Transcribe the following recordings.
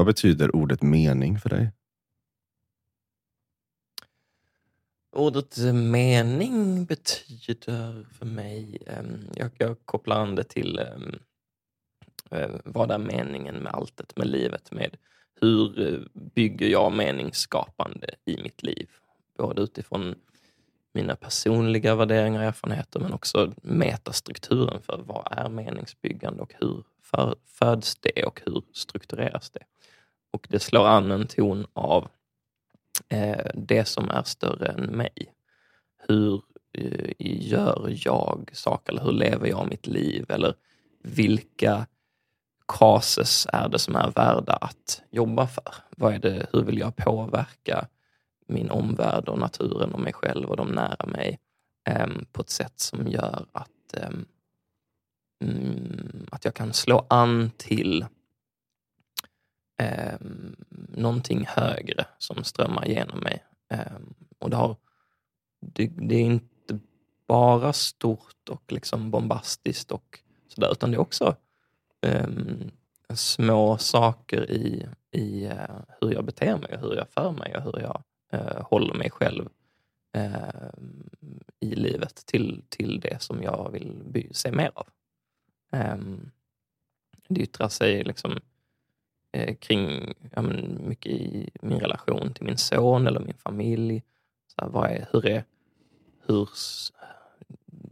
Vad betyder ordet mening för dig? Ordet mening betyder för mig, ehm, jag, jag kopplar an det till ehm, eh, vad är meningen med alltet, med livet, med hur eh, bygger jag meningsskapande i mitt liv? Både utifrån mina personliga värderingar och erfarenheter men också metastrukturen för vad är meningsbyggande och hur för, föds det och hur struktureras det? Och det slår an en ton av eh, det som är större än mig. Hur eh, gör jag saker? Eller hur lever jag mitt liv? Eller vilka cases är det som är värda att jobba för? Vad är det, hur vill jag påverka min omvärld och naturen och mig själv och de nära mig ehm, på ett sätt som gör att, ehm, mm, att jag kan slå an till eh, någonting högre som strömmar genom mig. Ehm, och det, har, det, det, är inte bara stort och liksom bombastiskt och sådär, utan det är också um, små saker i, i uh, hur jag beter mig och hur jag för mig och hur jag eh, håller mig själv eh, i livet till, till det som jag vill se mer av. Eh, det yttrar sig liksom eh, kring ja, men mycket i min relation till min son eller min familj. Så här, vad är, hur, är, hur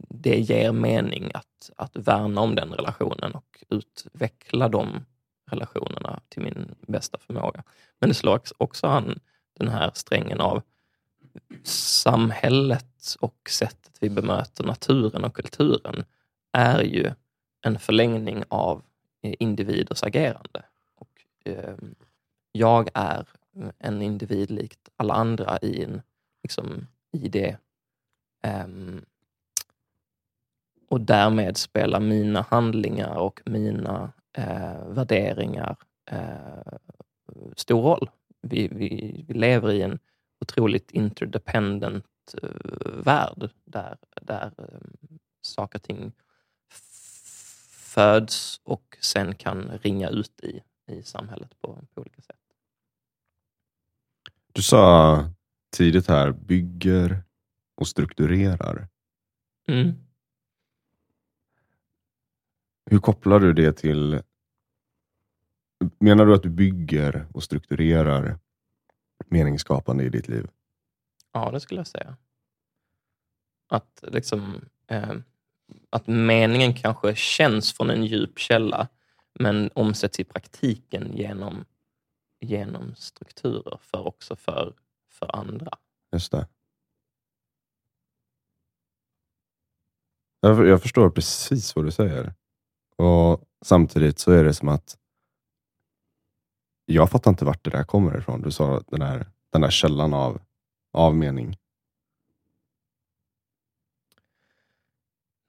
det ger mening att, att värna om den relationen och utveckla de relationerna till min bästa förmåga. Men det slår också an den här strängen av samhället och sättet vi bemöter naturen och kulturen är ju en förlängning av eh, individers agerande. Ehm, jag är en individ likt alla andra i, en, liksom, i det. Um, och därmed spelar mina handlingar och mina eh, värderingar eh, stor roll. Vi, vi, vi, lever i en otroligt interdependent uh, värld där, där um, saker och ting föds och sen kan ringa ut i i samhället på, på olika sätt. Du sa tidigt här, bygger och strukturerar. Mm. Hur kopplar du det till... Menar du att du bygger och strukturerar meningsskapande i ditt liv? Ja, det skulle jag säga. Att, liksom, eh, att meningen kanske känns från en djup källa, men omsätts i praktiken genom, genom strukturer för också för, för andra. Just det. Jag, jag förstår precis vad du säger. Och Samtidigt så är det som att jag fattar inte vart det där kommer ifrån. Du sa den där, den där källan av, av mening.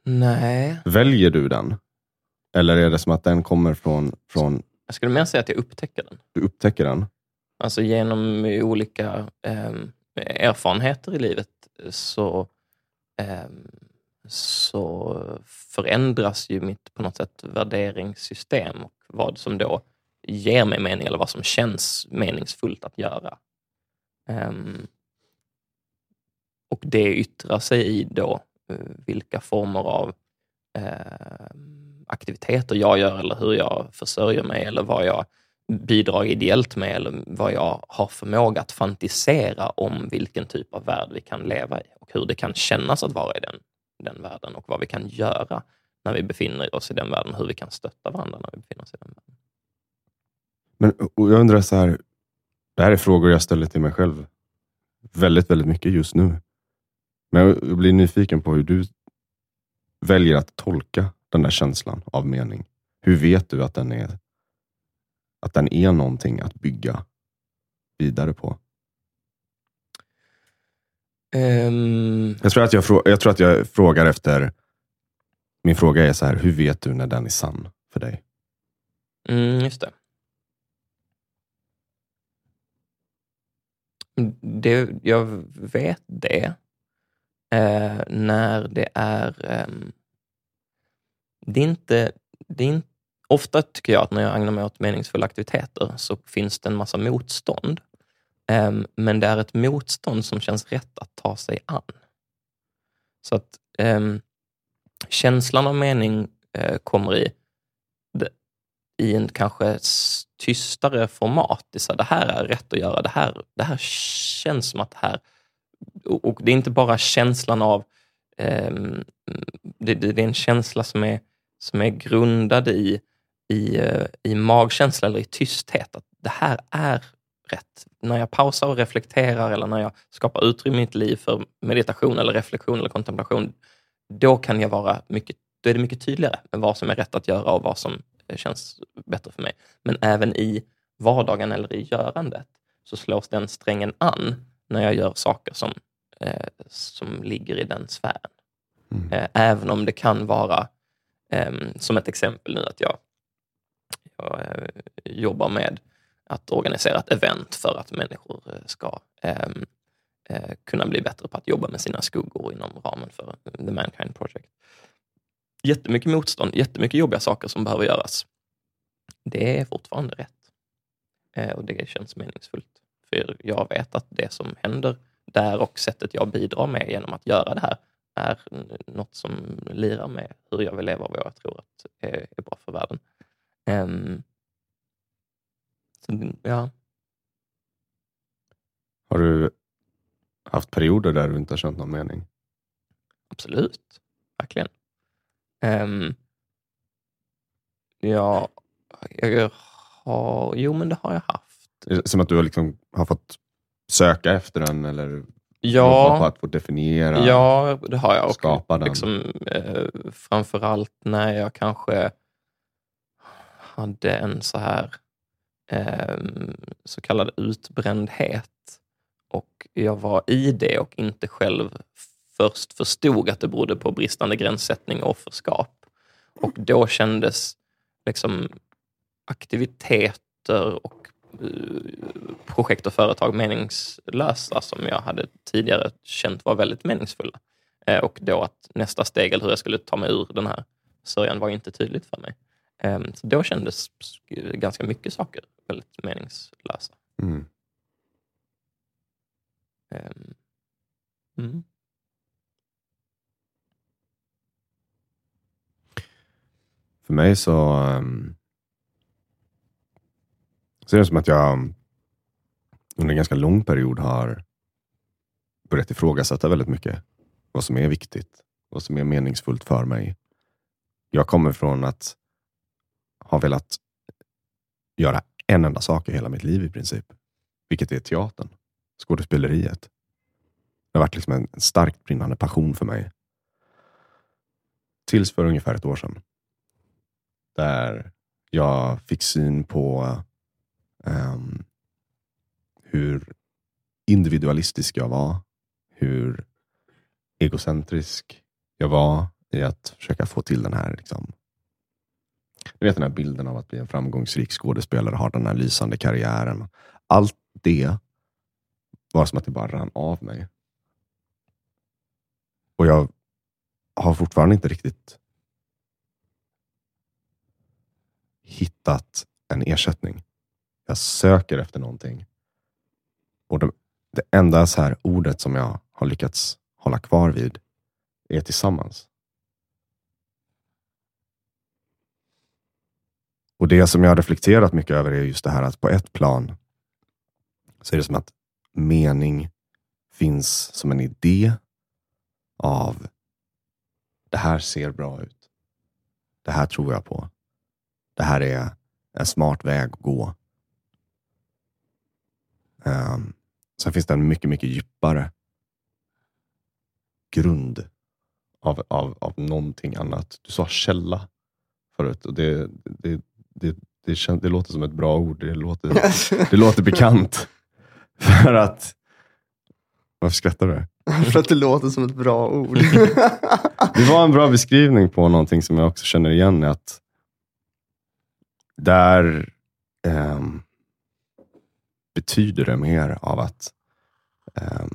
Nej. Väljer du den? Eller är det som att den kommer från... från jag skulle mer säga att jag upptäcker den. Du upptäcker den? Alltså genom olika eh, erfarenheter i livet så, eh, så förändras ju mitt på något sätt värderingssystem och vad som då ger mig mening eller vad som känns meningsfullt att göra. Um, och det yttrar sig i då uh, vilka former av uh, aktiviteter jag gör eller hur jag försörjer mig eller vad jag bidrar ideellt med eller vad jag har förmåga att fantisera om vilken typ av värld vi kan leva i och hur det kan kännas att vara i den, den världen och vad vi kan göra när vi befinner oss i den världen, hur vi kan stötta varandra när vi befinner oss i den världen. Men jag undrar så här, det här är frågor jag ställer till mig själv väldigt, väldigt mycket just nu. Men jag blir nyfiken på hur du väljer att tolka den där känslan av mening? Hur vet du att den är, att den är någonting att bygga vidare på? Um... Jag, tror att jag, jag tror att jag frågar efter, min fråga är så här, hur vet du när den är sann för dig? Mm, just det. Det jag vet det eh, när det är Eh, det är inte, det är inte ofta tycker jag att när jag ägnar mig åt meningsfulla aktiviteter så finns det en massa motstånd. Eh, men det är ett motstånd som känns rätt att ta sig an. Så att ehm, känslan av mening eh, kommer i, i en kanske tystare format. Det, så här, det här är rätt att göra. Det här, det här känns som att det här... Och, och det är inte bara känslan av... Eh, det, det, det är en känsla som är, som är grundad i i, eh, i magkänsla eller i tysthet. Att det här är rätt. När jag pausar och reflekterar eller när jag skapar utrymme i mitt liv för meditation eller reflektion eller kontemplation, då kan jag vara mycket, då är det mycket tydligare med vad som är rätt att göra och vad som känns bättre för mig. Men även i vardagen eller i görandet så slås den strängen an när jag gör saker som, eh, som ligger i den sfären. Mm. Eh, även om det kan vara, eh, som ett exempel nu, att jag jag eh, jobbar med att organisera ett event för att människor eh, ska ehm, eh, kunna bli bättre på att jobba med sina skuggor inom ramen för The Mankind Project. Jättemycket motstånd, jättemycket jobbiga saker som behöver göras. Det är fortfarande rätt. och det känns meningsfullt. För jag vet att det som händer där och sättet jag bidrar med genom att göra det här är något som lirar med hur jag vill leva och vad jag tror att är, är bra för världen. Um, så, ja. Har du haft perioder där du inte har känt någon mening? Absolut, verkligen. Um, ja, jag har, jo men det har jag haft. Som att du liksom har fått söka efter den eller ja, på att få definiera, ja, det har jag. skapa den? Liksom, eh, framförallt när jag kanske hade en så här eh, så kallad utbrändhet och jag var i det och inte själv först förstod att det berodde på bristande gränssättning och offerskap. Och då kändes liksom aktiviteter och eh, projekt och företag meningslösa som jag hade tidigare känt var väldigt meningsfulla. Eh, och då att nästa steg, eller hur jag skulle ta mig ur den här sörjan, var inte tydligt för mig. Ehm, så då kändes ganska mycket saker väldigt meningslösa. Mm. Ehm, mm. För mig så, um, så är det som att jag under en ganska lång period har börjat ifrågasätta väldigt mycket vad som är viktigt, vad som är meningsfullt för mig. Jag kommer från att ha velat göra en enda sak i hela mitt liv i princip. Vilket är teatern, skådespeleriet. Det har varit liksom en starkt brinnande passion för mig. Tills för ungefär ett år sedan. Där jag fick syn på um, hur individualistisk jag var. Hur egocentrisk jag var i att försöka få till den här liksom, du vet den här bilden av att bli en framgångsrik skådespelare, ha den här lysande karriären. Allt det var som att det bara rann av mig. Och jag har fortfarande inte riktigt hittat en ersättning. Jag söker efter någonting. Och det, det enda så här ordet som jag har lyckats hålla kvar vid är tillsammans. Och Det som jag har reflekterat mycket över är just det här att på ett plan så är det som att mening finns som en idé av det här ser bra ut. Det här tror jag på. Det här är en smart väg att gå. Um, sen finns det en mycket, mycket djupare grund av, av, av någonting annat. Du sa källa förut och det, det, det, det, känd, det låter som ett bra ord. Det låter, det låter bekant. För att... Varför skrattar du? För att det låter som ett bra ord. det var en bra beskrivning på någonting som jag också känner igen. Att där eh, betyder det mer av att eh,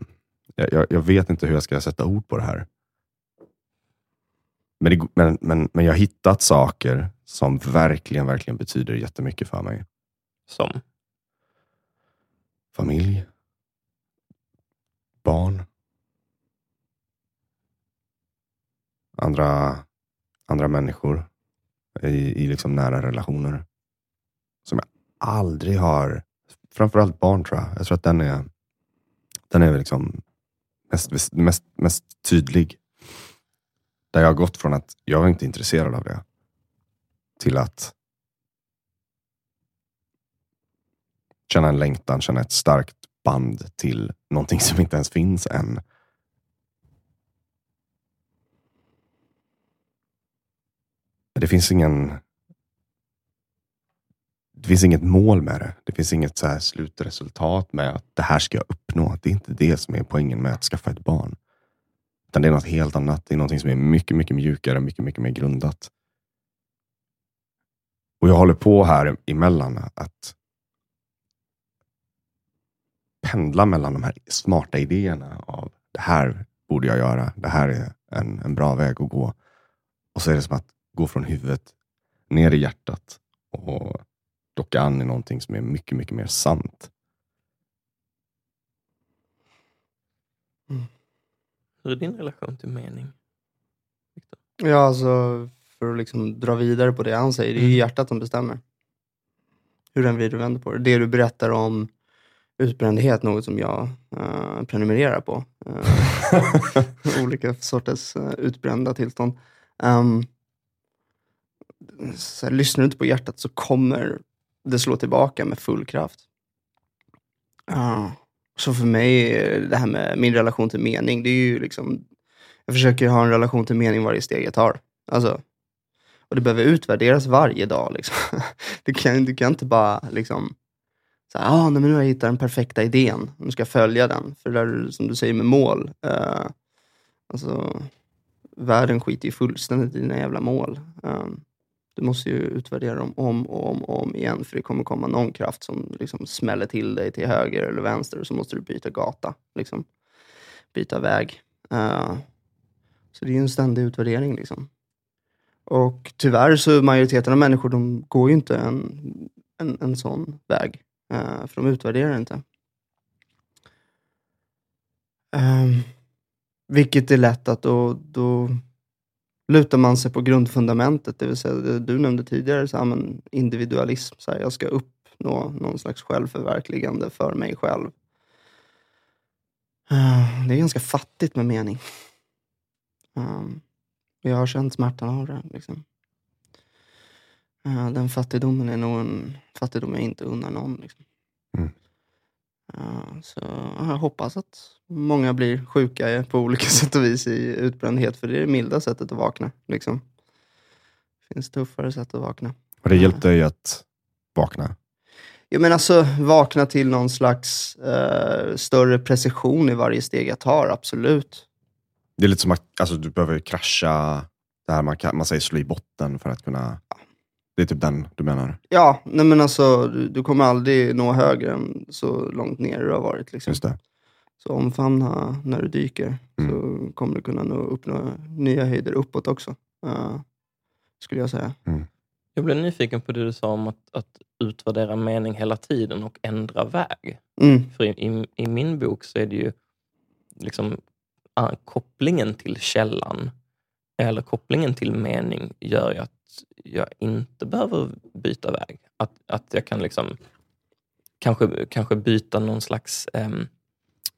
jag, jag, vet inte hur jag ska sätta ord på det här. Men, det, men, men, men jag har hittat saker som verkligen, verkligen betyder jättemycket för mig. Som? Familj. Barn. Andra, andra människor i, i liksom nära relationer. Som jag aldrig har, framförallt barn tror jag. Jag tror att den är, den är liksom mest, mest, mest tydlig. Där jag har gått från att jag är inte intresserad av det till att känna en längtan, känna ett starkt band till någonting som inte ens finns än. Det finns ingen det finns inget mål med det. Det finns inget så här slutresultat med att det här ska jag uppnå. Det är inte det som är poängen med att skaffa ett barn. Utan det är något helt annat. Det är något som är mycket, mycket mjukare, mycket, mycket mer grundat. Och jag håller på här emellan att pendla mellan de här smarta idéerna av det här borde jag göra. Det här är en, en bra väg att gå. Och så är det som att gå från huvudet ner i hjärtat och docka an i någonting som är mycket, mycket mer sant. Hur är din relation till mening? Victor? Ja, alltså för att liksom dra vidare på det han säger, det är ju Mm. hjärtat som bestämmer. Hur den vrider och vänder på det. Det du berättar om utbrändhet, något som jag eh, prenumererar på. Eh, olika sorters uh, utbrända tillstånd. Um, så här, lyssnar du inte på hjärtat så kommer det slå tillbaka med full kraft. Ja. så för mig, är det här med min relation till mening, det är ju liksom, jag försöker ha en relation till mening varje steg jag tar. Alltså, och det behöver utvärderas varje dag. Liksom. Du, kan, du kan inte bara liksom, så här, ah, nej, men nu har jag hittat den perfekta idén, nu ska jag följa den. För det där, som du säger med mål, eh, alltså, världen skiter ju fullständigt i dina jävla mål. Um, du måste ju utvärdera dem om och om och om igen, för det kommer komma någon kraft som liksom smäller till dig till höger eller vänster, och så måste du byta gata, liksom. byta väg. Uh, så det är ju en ständig utvärdering. Liksom. Och tyvärr så majoriteten av människor, de går ju inte en, en, en sån väg, uh, för de utvärderar inte. Um, vilket är lätt att då, då lutar man sig på grundfundamentet, det vill säga det du nämnde tidigare, så här, men individualism. Så här, jag ska uppnå någon slags självförverkligande för mig själv. Eh, det är ganska fattigt med mening. Ehm, jag har känt smärtan av det. Liksom. Eh, den fattigdomen är nog en fattigdom jag inte unnar någon. Liksom. Mm. Så jag hoppas att många blir sjuka på olika sätt och vis i utbrändhet, för det är det milda sättet att vakna. Liksom. Det finns tuffare sätt att vakna. Har det hjälpt dig att vakna? Jag menar alltså vakna till någon slags uh, större precision i varje steg jag tar, absolut. Det är lite som att alltså, du behöver krascha, det här man, kan, man säger slå i botten för att kunna... Det är typ den du menar? Ja, nej men alltså du, du kommer aldrig nå högre än så långt ner du har varit. Liksom. Just det. Så omfamna när du dyker, så kommer du kunna nå, uppnå nya höjder uppåt också. Uh, skulle jag säga. Jag blev nyfiken på det du sa om att, att utvärdera mening hela tiden och ändra väg. Mm. För i, i, i min bok så är det ju liksom ah, kopplingen till källan eller kopplingen till mening gör ju att jag inte behöver byta väg. Att, att jag kan liksom kanske, kanske byta någon slags um,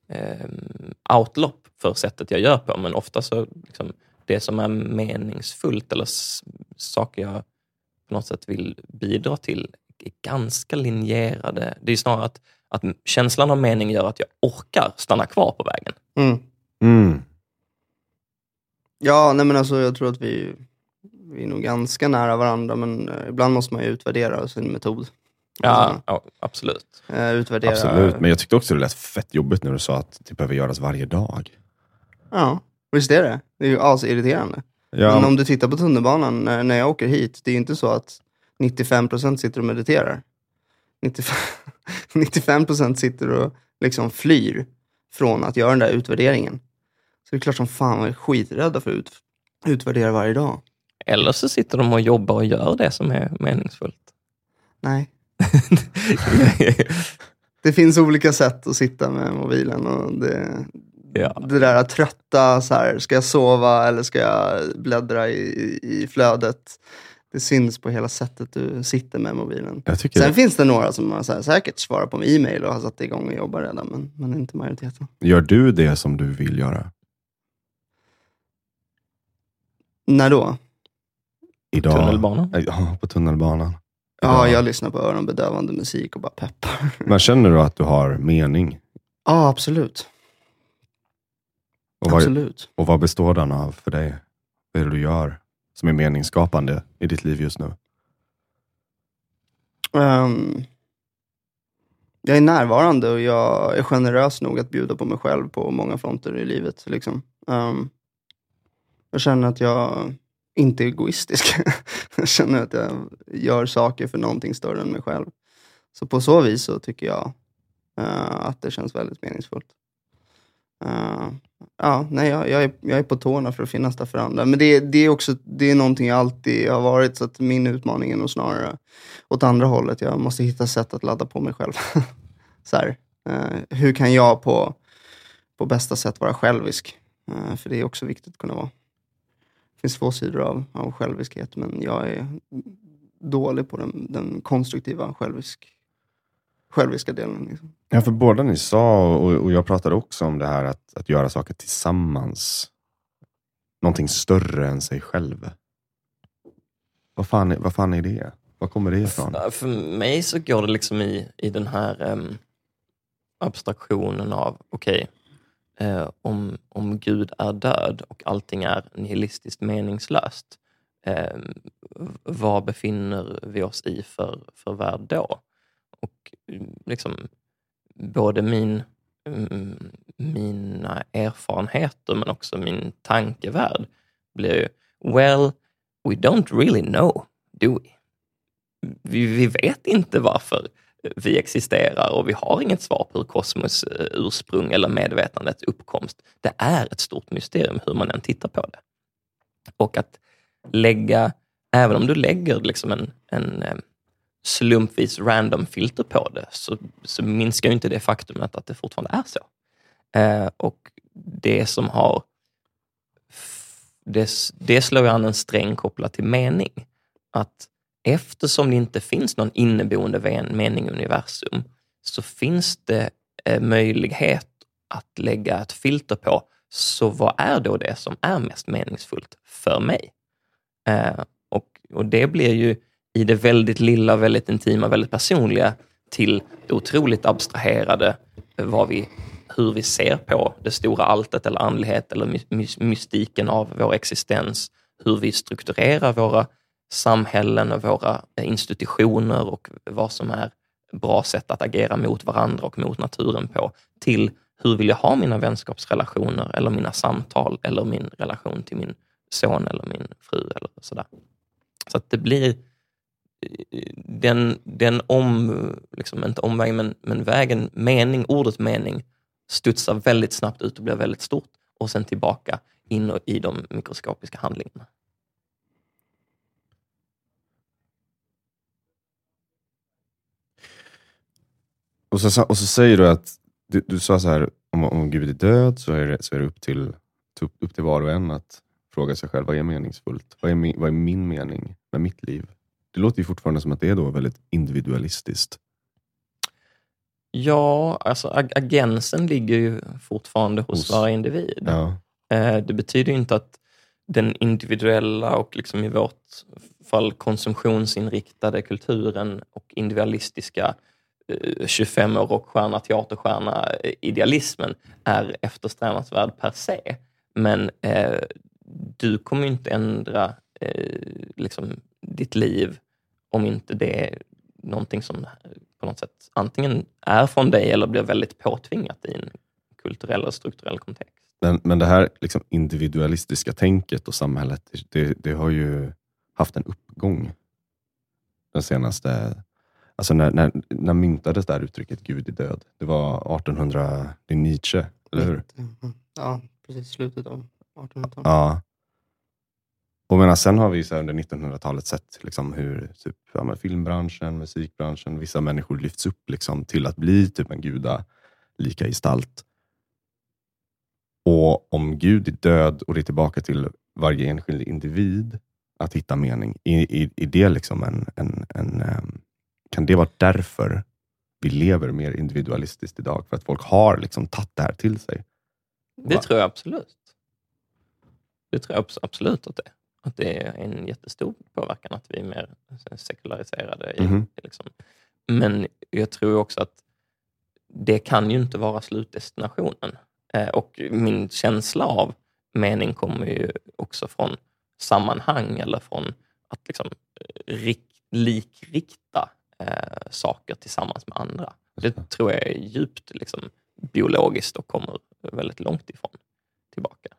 um, outlopp för sättet jag gör på. Men ofta så liksom, det som är meningsfullt eller saker jag på något sätt vill bidra till är ganska linjerade. Det är snarare att, att känslan av mening gör att jag orkar stanna kvar på vägen. Mm. Mm. Ja, nej men alltså jag tror att vi, vi är nog ganska nära varandra, men eh, ibland måste man ju utvärdera sin metod. Ja, Alltså, ja absolut. eh, utvärdera... Absolut, men jag tyckte också det lät fett jobbigt när du sa att det behöver göras varje dag. Ja, visst är det. Det är ju asirriterande. Ja, Men om du tittar på tunnelbanan när, när jag åker hit, det är ju inte så att 95% sitter och mediterar. 95, 95% sitter och liksom flyr från att göra den där utvärderingen. Så det är klart som fan man är skiträdda för att ut, utvärdera varje dag. Eller så sitter de och jobbar och gör det som är meningsfullt. Nej. Det finns olika sätt att sitta med mobilen. Och det, Ja. det där trötta, så här, ska jag sova eller ska jag bläddra i, i flödet? Det syns på hela sättet du sitter med mobilen. Sen finns det några som har så här, säkert svarat på e-mail och har satt igång och jobbar redan, men, men inte majoriteten. Gör du det som du vill göra? När då? Idag? Tunnelbanan? Ja, på tunnelbanan. Ja, Idag. jag lyssnar på öronbedövande musik och bara peppar. Men känner du att du har mening? Ja, absolut. Och vad, absolut. och vad består den av för dig? Vad är det du gör som är meningsskapande i ditt liv just nu? Ehm, jag är närvarande och jag är generös nog att bjuda på mig själv på många fronter i livet. Liksom. Ehm, jag känner att jag inte egoistisk. jag känner att jag gör saker för någonting större än mig själv. Så på så vis så tycker jag uh, att det känns väldigt meningsfullt. Uh, ja, nej, jag, jag, är, jag är på tårna för att finnas där för andra. Men det, det är också det är någonting jag alltid har varit. Så att min utmaning är nog snarare åt andra hållet. Jag måste hitta sätt att ladda på mig själv. så här, uh, hur kan jag på, på bästa sätt vara självisk? För det är också viktigt att kunna vara. Det finns två sidor av, av själviskhet, men jag är dålig på den, den konstruktiva självisk, själviska delen. Liksom. Ja, för båda ni sa, och, och jag pratade också om det här att, att göra saker tillsammans. Någonting större än sig själv. Vad fan, är, vad fan är det? Var kommer det ifrån? Ja, För mig så går det liksom i, i den här em, abstraktionen av, okej, eh, om, om Gud är död och allting är nihilistiskt meningslöst, eh, vad befinner vi oss i för, för värld då? Och mm, liksom, både min, mm, mina erfarenheter men också min tankevärld blir ju, well, we don't really know, do we? vi, vi vet inte varför vi existerar och vi har inget svar på hur kosmos eh, ursprung eller medvetandets uppkomst. Det är ett stort mysterium hur man än tittar på det. Och att lägga, även om du lägger liksom en, en eh, slumpvis random filter på det, så, så minskar ju inte det faktumet att det fortfarande är så. Eh, och det som har det, det slår ju an en sträng kopplat till mening. Att eftersom det inte finns någon inneboende mening i universum så finns det eh, möjlighet att lägga ett filter på, så vad är då det som är mest meningsfullt för mig? Eh, och, och det blir ju i det väldigt lilla, väldigt intima, väldigt personliga till det otroligt abstraherade, eh, vad vi, hur vi ser på det stora alltet eller andlighet eller mystiken av vår existens, hur vi strukturerar våra samhällen och våra institutioner och vad som är bra sätt att agera mot varandra och mot naturen på, till hur vill jag ha mina vänskapsrelationer eller mina samtal eller min relation till min son eller min fru eller sådär. Så att det blir den, den om, liksom inte omvägen, men, men vägen, mening, ordet mening studsar väldigt snabbt ut och blir väldigt stort och sen tillbaka in och i de mikroskopiska handlingarna. Och så, och så säger du att, du, du sa så här, om, om Gud är död så är det, så är det upp, till, upp, upp till var och en att fråga sig själv, vad är meningsfullt? Vad är, min, vad är min mening med mitt liv? Det låter ju fortfarande som att det är då väldigt individualistiskt. Ja, alltså ag- agensen ligger ju fortfarande hos, Hos- varje individ. Ja. Eh, Det betyder inte att den individuella och liksom i vårt fall konsumtionsinriktade kulturen och individualistiska 25 år rockstjärna, teaterstjärna-idealismen eh, är eftersträvansvärd per se. Men eh, du kommer ju inte ändra eh, liksom, ditt liv om inte det är någonting som eh, på något sätt antingen är från dig eller blir väldigt påtvingat i en kulturell och strukturell kontext. Men, men det här liksom individualistiska tänket och samhället, det, det har ju haft en uppgång den senaste... Alltså när, när, när myntades det här uttrycket Gud är död? Det var 1800, det är Nietzsche, eller hur? Mm. Ja, precis. Slutet av 1800-talet. Ja. och menar, sen har vi så under 1900-talet sett liksom hur typ, ja, filmbranschen, musikbranschen, vissa människor lyfts upp liksom, till att bli typ en gudalika gestalt. Och om Gud är död och det är tillbaka till varje enskild individ att hitta mening, är, är, är det liksom en, en, en, em, kan det vara därför vi lever mer individualistiskt idag? För att folk har liksom tagit det här till sig? Det Va? tror jag absolut. Det tror jag abs- absolut att det är. Att det är en jättestor påverkan att vi är mer sekulariserade. I, Mhm. liksom. Men jag tror också att det kan ju inte vara slutdestinationen. Eh, och min känsla av mening kommer ju också från sammanhang eller från att liksom, eh, rik, likrikta eh, saker tillsammans med andra. Det tror jag är djupt liksom, biologiskt och kommer väldigt långt ifrån tillbaka.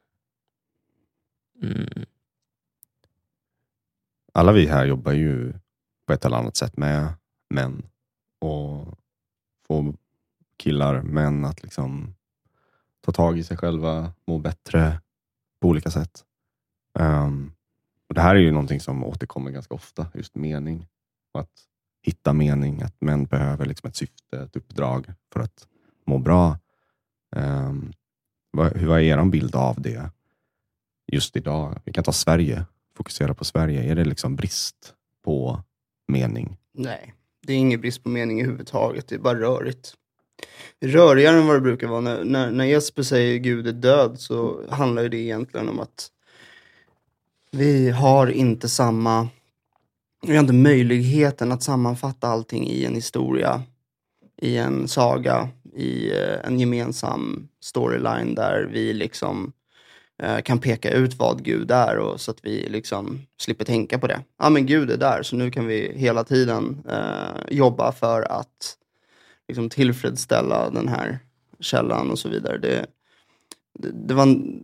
Mm. alla vi här jobbar ju på ett eller annat sätt med män och få killar, män att liksom ta tag i sig själva, må bättre på olika sätt. Ehm, och Det här är ju någonting som återkommer ganska ofta, just mening. Och att hitta mening, att män behöver liksom ett syfte, ett uppdrag för att må bra. Um, vad, hur vad är er bild av det just idag? Vi kan ta Sverige, fokusera på Sverige. Är det liksom brist på mening? Nej, det är ingen brist på mening överhuvudtaget. Det är bara rörigt. Rörigare än vad det brukar vara. När, när, när Jesper säger Gud är död så handlar ju det egentligen om att vi har inte samma, vi har inte möjligheten att sammanfatta allting i en historia, i en saga, i eh, en gemensam storyline där vi liksom eh, kan peka ut vad Gud är och så att vi liksom slipper tänka på det. Ja men Gud är där så nu kan vi hela tiden eh, jobba för att liksom, tillfredsställa den här källan och så vidare. Det, det, det var en,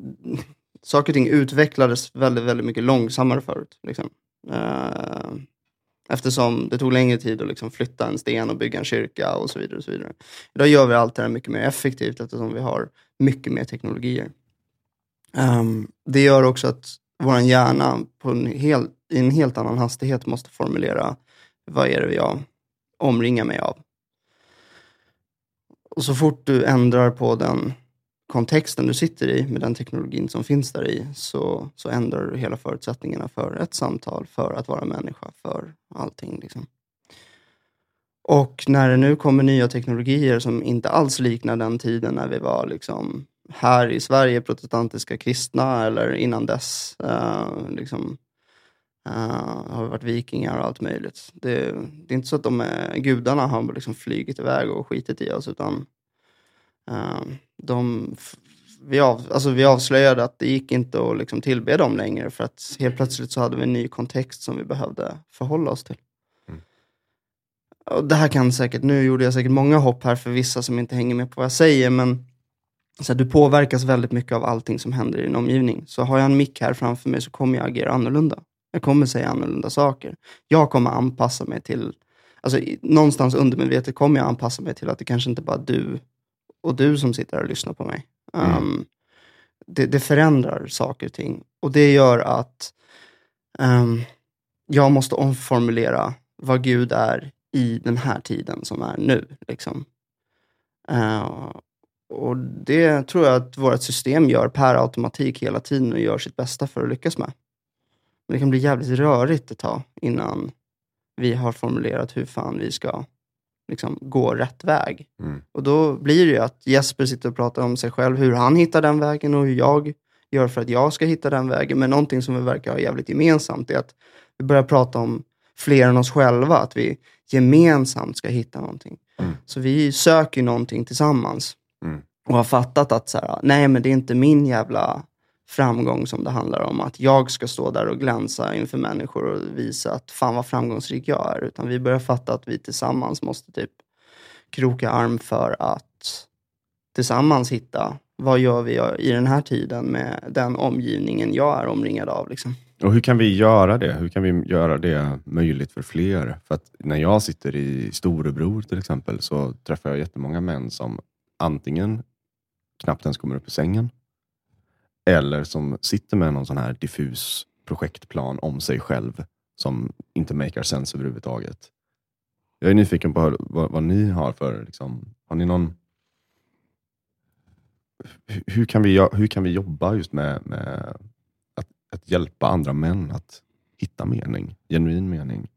saker och ting utvecklades väldigt, väldigt mycket långsammare förut. Liksom. Eh, eftersom det tog längre tid att liksom flytta en sten och bygga en kyrka och så vidare. Och så vidare. Idag gör vi allt det här mycket mer effektivt eftersom vi har mycket mer teknologier. Um, det gör också att vår hjärna på en hel, i en helt annan hastighet måste formulera vad är det jag omringar mig av. Och så fort du ändrar på den kontexten du sitter i med den teknologin som finns där i så, så ändrar du hela förutsättningarna för ett samtal, för att vara människa, för allting. Liksom. Och när det nu kommer nya teknologier som inte alls liknar den tiden när vi var liksom här i Sverige protestantiska kristna eller innan dess eh, liksom, Uh, har vi varit vikingar och allt möjligt. Det, det är inte så att de är, gudarna har liksom flygit iväg och skitit i oss utan de, f- vi, av, alltså vi avslöjade att det gick inte att liksom tillbe dem längre för att helt plötsligt så hade vi en ny kontext som vi behövde förhålla oss till. Och det här kan säkert, nu gjorde jag säkert många hopp här för vissa som inte hänger med på vad jag säger, men så här, du påverkas väldigt mycket av allting som händer i din omgivning. Så har jag en mick här framför mig så kommer jag agera annorlunda. Jag kommer säga annorlunda saker. Jag kommer anpassa mig till, alltså någonstans undermedvetet kommer jag anpassa mig till att det kanske inte bara är du och du som sitter här och lyssnar på mig. Mm. Um, det, det förändrar saker och ting. Och det gör att ehm, jag måste omformulera vad Gud är i den här tiden som är nu. Liksom. Eh, och det tror jag att vårt system gör per automatik hela tiden och gör sitt bästa för att lyckas med. Men det kan bli jävligt rörigt ett tag innan vi har formulerat hur fan vi ska liksom, gå rätt väg. Mm. Och då blir det ju att Jesper sitter och pratar om sig själv, hur han hittar den vägen och hur jag gör för att jag ska hitta den vägen. Men någonting som vi verkar ha jävligt gemensamt är att vi börjar prata om fler än oss själva, att vi gemensamt ska hitta någonting. Mm. Så vi söker någonting tillsammans Mm. och har fattat att så här, nej men det är inte min jävla framgång som det handlar om. Att jag ska stå där och glänsa inför människor och visa att fan vad framgångsrik jag är. Utan vi börjar fatta att vi tillsammans måste typ kroka arm för att tillsammans hitta vad gör vi i den här tiden med den omgivningen jag är omringad av. Liksom. Och hur kan vi göra det? Hur kan vi göra det möjligt för fler? För att när jag sitter i storebror till exempel så träffar jag jättemånga män som antingen knappt ens kommer upp ur sängen eller som sitter med någon sån här diffus projektplan om sig själv som inte makar sense överhuvudtaget. Jag är nyfiken på vad, vad ni har för, liksom, har ni någon hur kan vi, hur kan vi jobba just med, med att, att hjälpa andra män att hitta mening, genuin mening?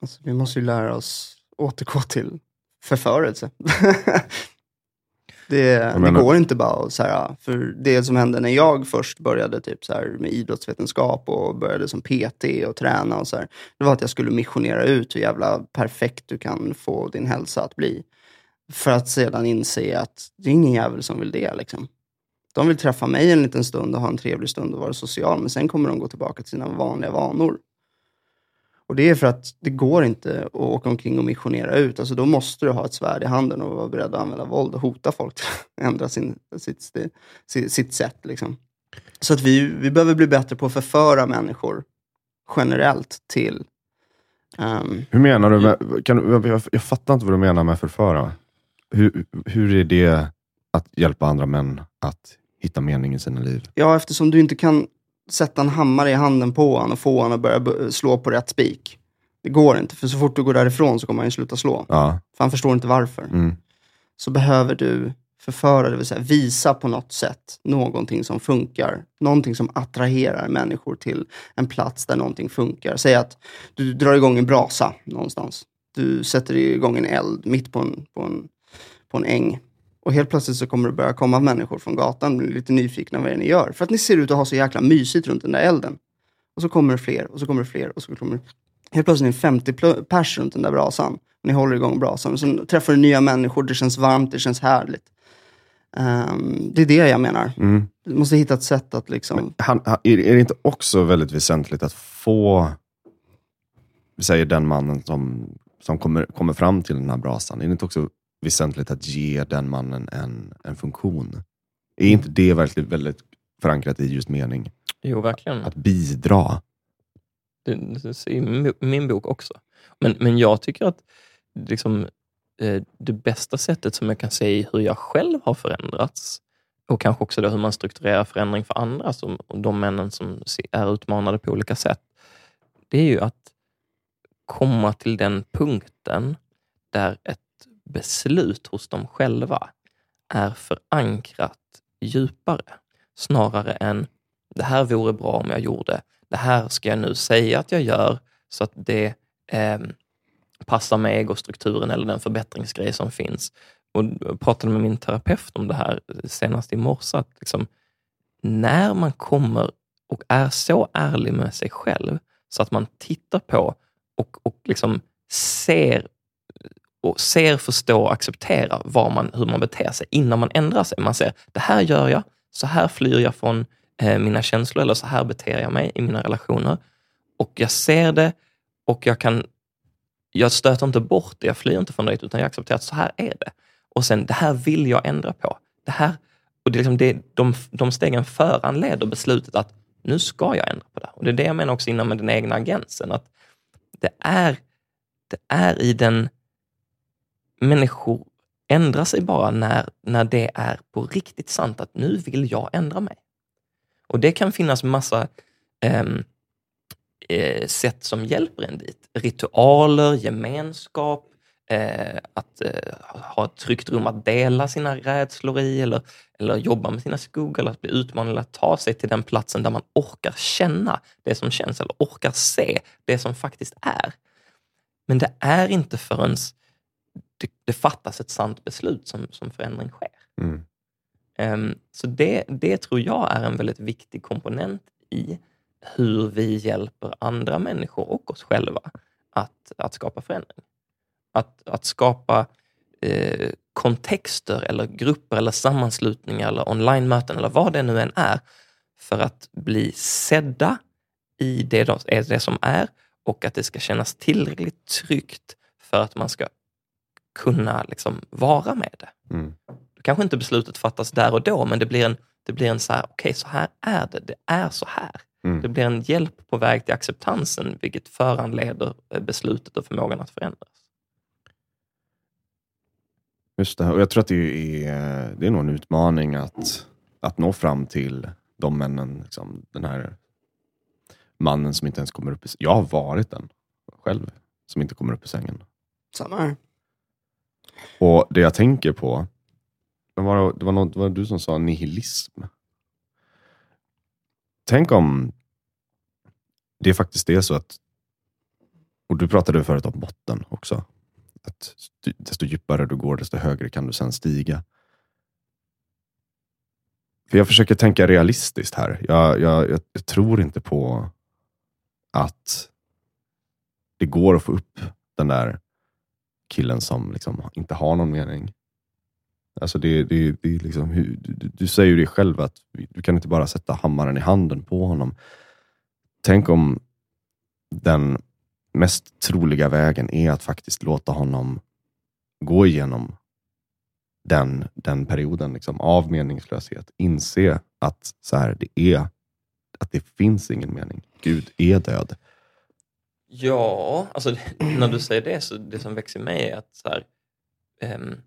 Alltså, vi måste ju lära oss återgå till förförelse. det, det går inte bara så här, för det som hände när jag först började typ så här, med idrottsvetenskap och började som PT och träna och så här, det var att jag skulle missionera ut hur jävla perfekt du kan få din hälsa att bli. För att sedan inse att det är ingen jävel som vill det. Liksom. De vill träffa mig en liten stund och ha en trevlig stund och vara social, men sen kommer de gå tillbaka till sina vanliga vanor. Och det är för att det går inte att åka omkring och missionera ut. Alltså då måste du ha ett svärd i handen och vara beredd att använda våld och hota folk till att ändra sin, sitt, sitt, sitt sätt. Liksom. Så att vi, vi behöver bli bättre på att förföra människor generellt till... Um, Hur menar du? Med, kan, jag, jag fattar inte vad du menar med förföra. Hur, hur är det att hjälpa andra män att hitta mening i sina liv? Ja, eftersom du inte kan sätta en hammare i handen på honom och få honom att börja slå på rätt spik. Det går inte, för så fort du går därifrån så kommer han ju sluta slå. Ja. För han förstår inte varför. Mm. Så behöver du förföra, det vill säga visa på något sätt någonting som funkar. Någonting som attraherar människor till en plats där någonting funkar. Säg att du drar igång en brasa någonstans. Du sätter igång en eld mitt på en, på en, på en äng. Och helt plötsligt så kommer det börja komma människor från gatan blir lite nyfikna vad det är ni gör. För att ni ser ut att ha så jäkla mysigt runt den där elden. Och så kommer det fler och så kommer det fler och så kommer det... Helt plötsligt är det 50 pers runt den där brasan. Ni håller igång brasan. Och så träffar du nya människor, det känns varmt, det känns härligt. Um, det är det jag menar. Mm. Du måste hitta ett sätt att liksom... Han, han, är det inte också väldigt väsentligt att få, vi säger den mannen som, som kommer, kommer fram till den här brasan, är det inte också väsentligt att ge den mannen en, en funktion. Är inte det verkligen väldigt förankrat i just mening? Jo, verkligen. Att bidra. Det, det i min bok också. Men, men jag tycker att liksom, eh, det bästa sättet som jag kan se hur jag själv har förändrats och kanske också då hur man strukturerar förändring för andra, som de männen som är utmanade på olika sätt, det är ju att komma till den punkten där ett beslut hos dem själva är förankrat djupare. Snarare än, det här vore bra om jag gjorde. Det här ska jag nu säga att jag gör så att det eh, passar med egostrukturen eller den förbättringsgrej som finns. Och jag pratade med min terapeut om det här senast i morse. Att liksom, när man kommer och är så ärlig med sig själv så att man tittar på och, och liksom ser och ser, förstår och accepterar var man, hur man beter sig innan man ändrar sig. Man ser, det här gör jag, så här flyr jag från eh, mina känslor eller så här beter jag mig i mina relationer. Och jag ser det och jag kan, jag stöter inte bort det, jag flyr inte från det, utan jag accepterar att så här är det. Och sen, det här vill jag ändra på. Det här, och det är liksom det, de, de stegen föranleder beslutet att nu ska jag ändra på det. Och Det är det jag menar också innan med den egna agensen, att det är, det är i den människor ändrar sig bara när, när det är på riktigt sant att nu vill jag ändra mig. Och det kan finnas massa ehm, eh, sätt som hjälper en dit. Ritualer, gemenskap, eh, att eh, ha ett tryggt rum att dela sina rädslor i eller, eller jobba med sina skuggor, eller att bli utmanad eller att ta sig till den platsen där man orkar känna det som känns eller orkar se det som faktiskt är. Men det är inte förrän det, det fattas ett sant beslut som, som förändring sker. Mm. Um, så det, det tror jag är en väldigt viktig komponent i hur vi hjälper andra människor och oss själva att, att skapa förändring. Att, att skapa eh, kontexter eller grupper eller sammanslutningar eller online-möten eller vad det nu än är för att bli sedda i det, det som är och att det ska kännas tillräckligt tryggt för att man ska kunna liksom vara med det. Mm. Då kanske inte beslutet fattas där och då, men det blir en, det blir en så här, okej, okay, så här är det. Det är så här. Mm. Det blir en hjälp på väg till acceptansen, vilket föranleder eh, beslutet och förmågan att förändras. Just det, och jag tror att det är, det är nog en utmaning att, att nå fram till de männen, liksom, den här mannen som inte ens kommer upp i Jag har varit den själv, som inte kommer upp i sängen. Samma här. Och det jag tänker på, det var, det var, något, det du som sa nihilism. Tänk om det faktiskt är så att, och du pratade förut om botten också, att desto djupare du går, desto högre kan du sen stiga. För jag försöker tänka realistiskt här. Jag, jag, jag tror inte på att det går att få upp den där killen som liksom inte har någon mening. Alltså det, det, det liksom, du, du säger ju det själv, att du kan inte bara sätta hammaren i handen på honom. Tänk om den mest troliga vägen är att faktiskt låta honom gå igenom den, den perioden liksom, av meningslöshet. Inse att så här, det är att det finns ingen mening. Gud är död. Ja, alltså när du säger det, så det som växer mig är att så här, um,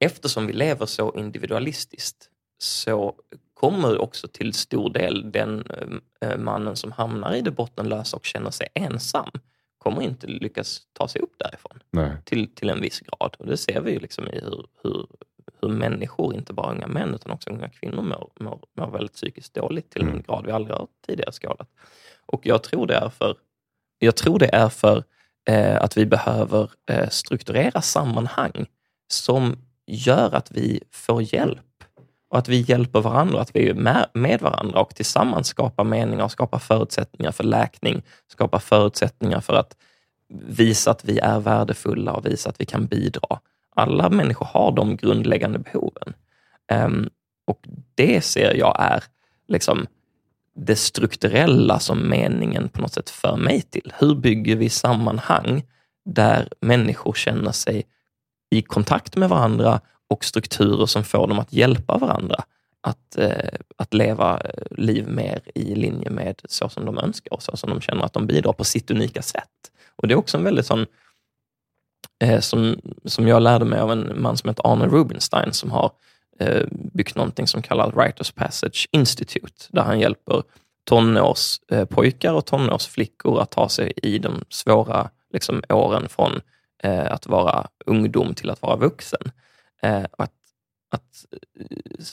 eftersom vi lever så individualistiskt så kommer också till stor del den uh, mannen som hamnar i det bottenlösa och känner sig ensam kommer inte lyckas ta sig upp därifrån Till, till en viss grad. Och det ser vi ju liksom i hur, hur, hur människor, inte bara unga män utan också unga kvinnor, mår, mår, mår väldigt psykiskt dåligt till mm. en grad vi aldrig har tidigare skådat. Och jag tror det är för jag tror det är för eh, att vi behöver eh, strukturera sammanhang som gör att vi får hjälp och att vi hjälper varandra, att vi är med, varandra och tillsammans skapar meningar och skapar förutsättningar för läkning, skapar förutsättningar för att visa att vi är värdefulla och visa att vi kan bidra. Alla människor har de grundläggande behoven. Ehm, och det ser jag är liksom det strukturella som meningen på något sätt för mig till. Hur bygger vi sammanhang där människor känner sig i kontakt med varandra och strukturer som får dem att hjälpa varandra att, eh, att leva eh, liv mer i linje med så som de önskar och så som de känner att de bidrar på sitt unika sätt. Och Det är också en väldigt sån, eh, som, som jag lärde mig av en man som heter Arne Rubinstein som har eh, Eh, byggt någonting som kallas Writers Passage Institute, där han hjälper tonårspojkar eh, och tonårsflickor att ta sig i de svåra liksom, åren från eh, att vara ungdom till att vara vuxen. Eh, att, att eh,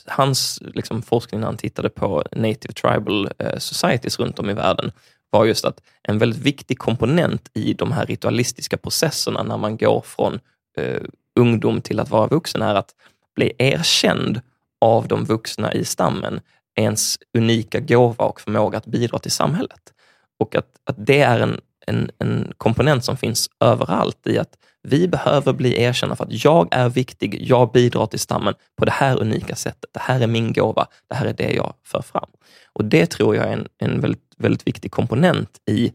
hans liksom, forskning när han tittade på native tribal eh, societies runt om i världen var just att en väldigt viktig komponent i de här ritualistiska processerna när man går från eh, ungdom till att vara vuxen är att bli erkänd av de vuxna i stammen, ens unika gåva och förmåga att bidra till samhället. Och att, att det är en, en, en komponent som finns överallt i att vi behöver bli erkända för att jag är viktig, jag bidrar till stammen på det här unika sättet. Det här är min gåva, det här är det jag för fram. Och Det tror jag är en, en väldigt, väldigt viktig komponent i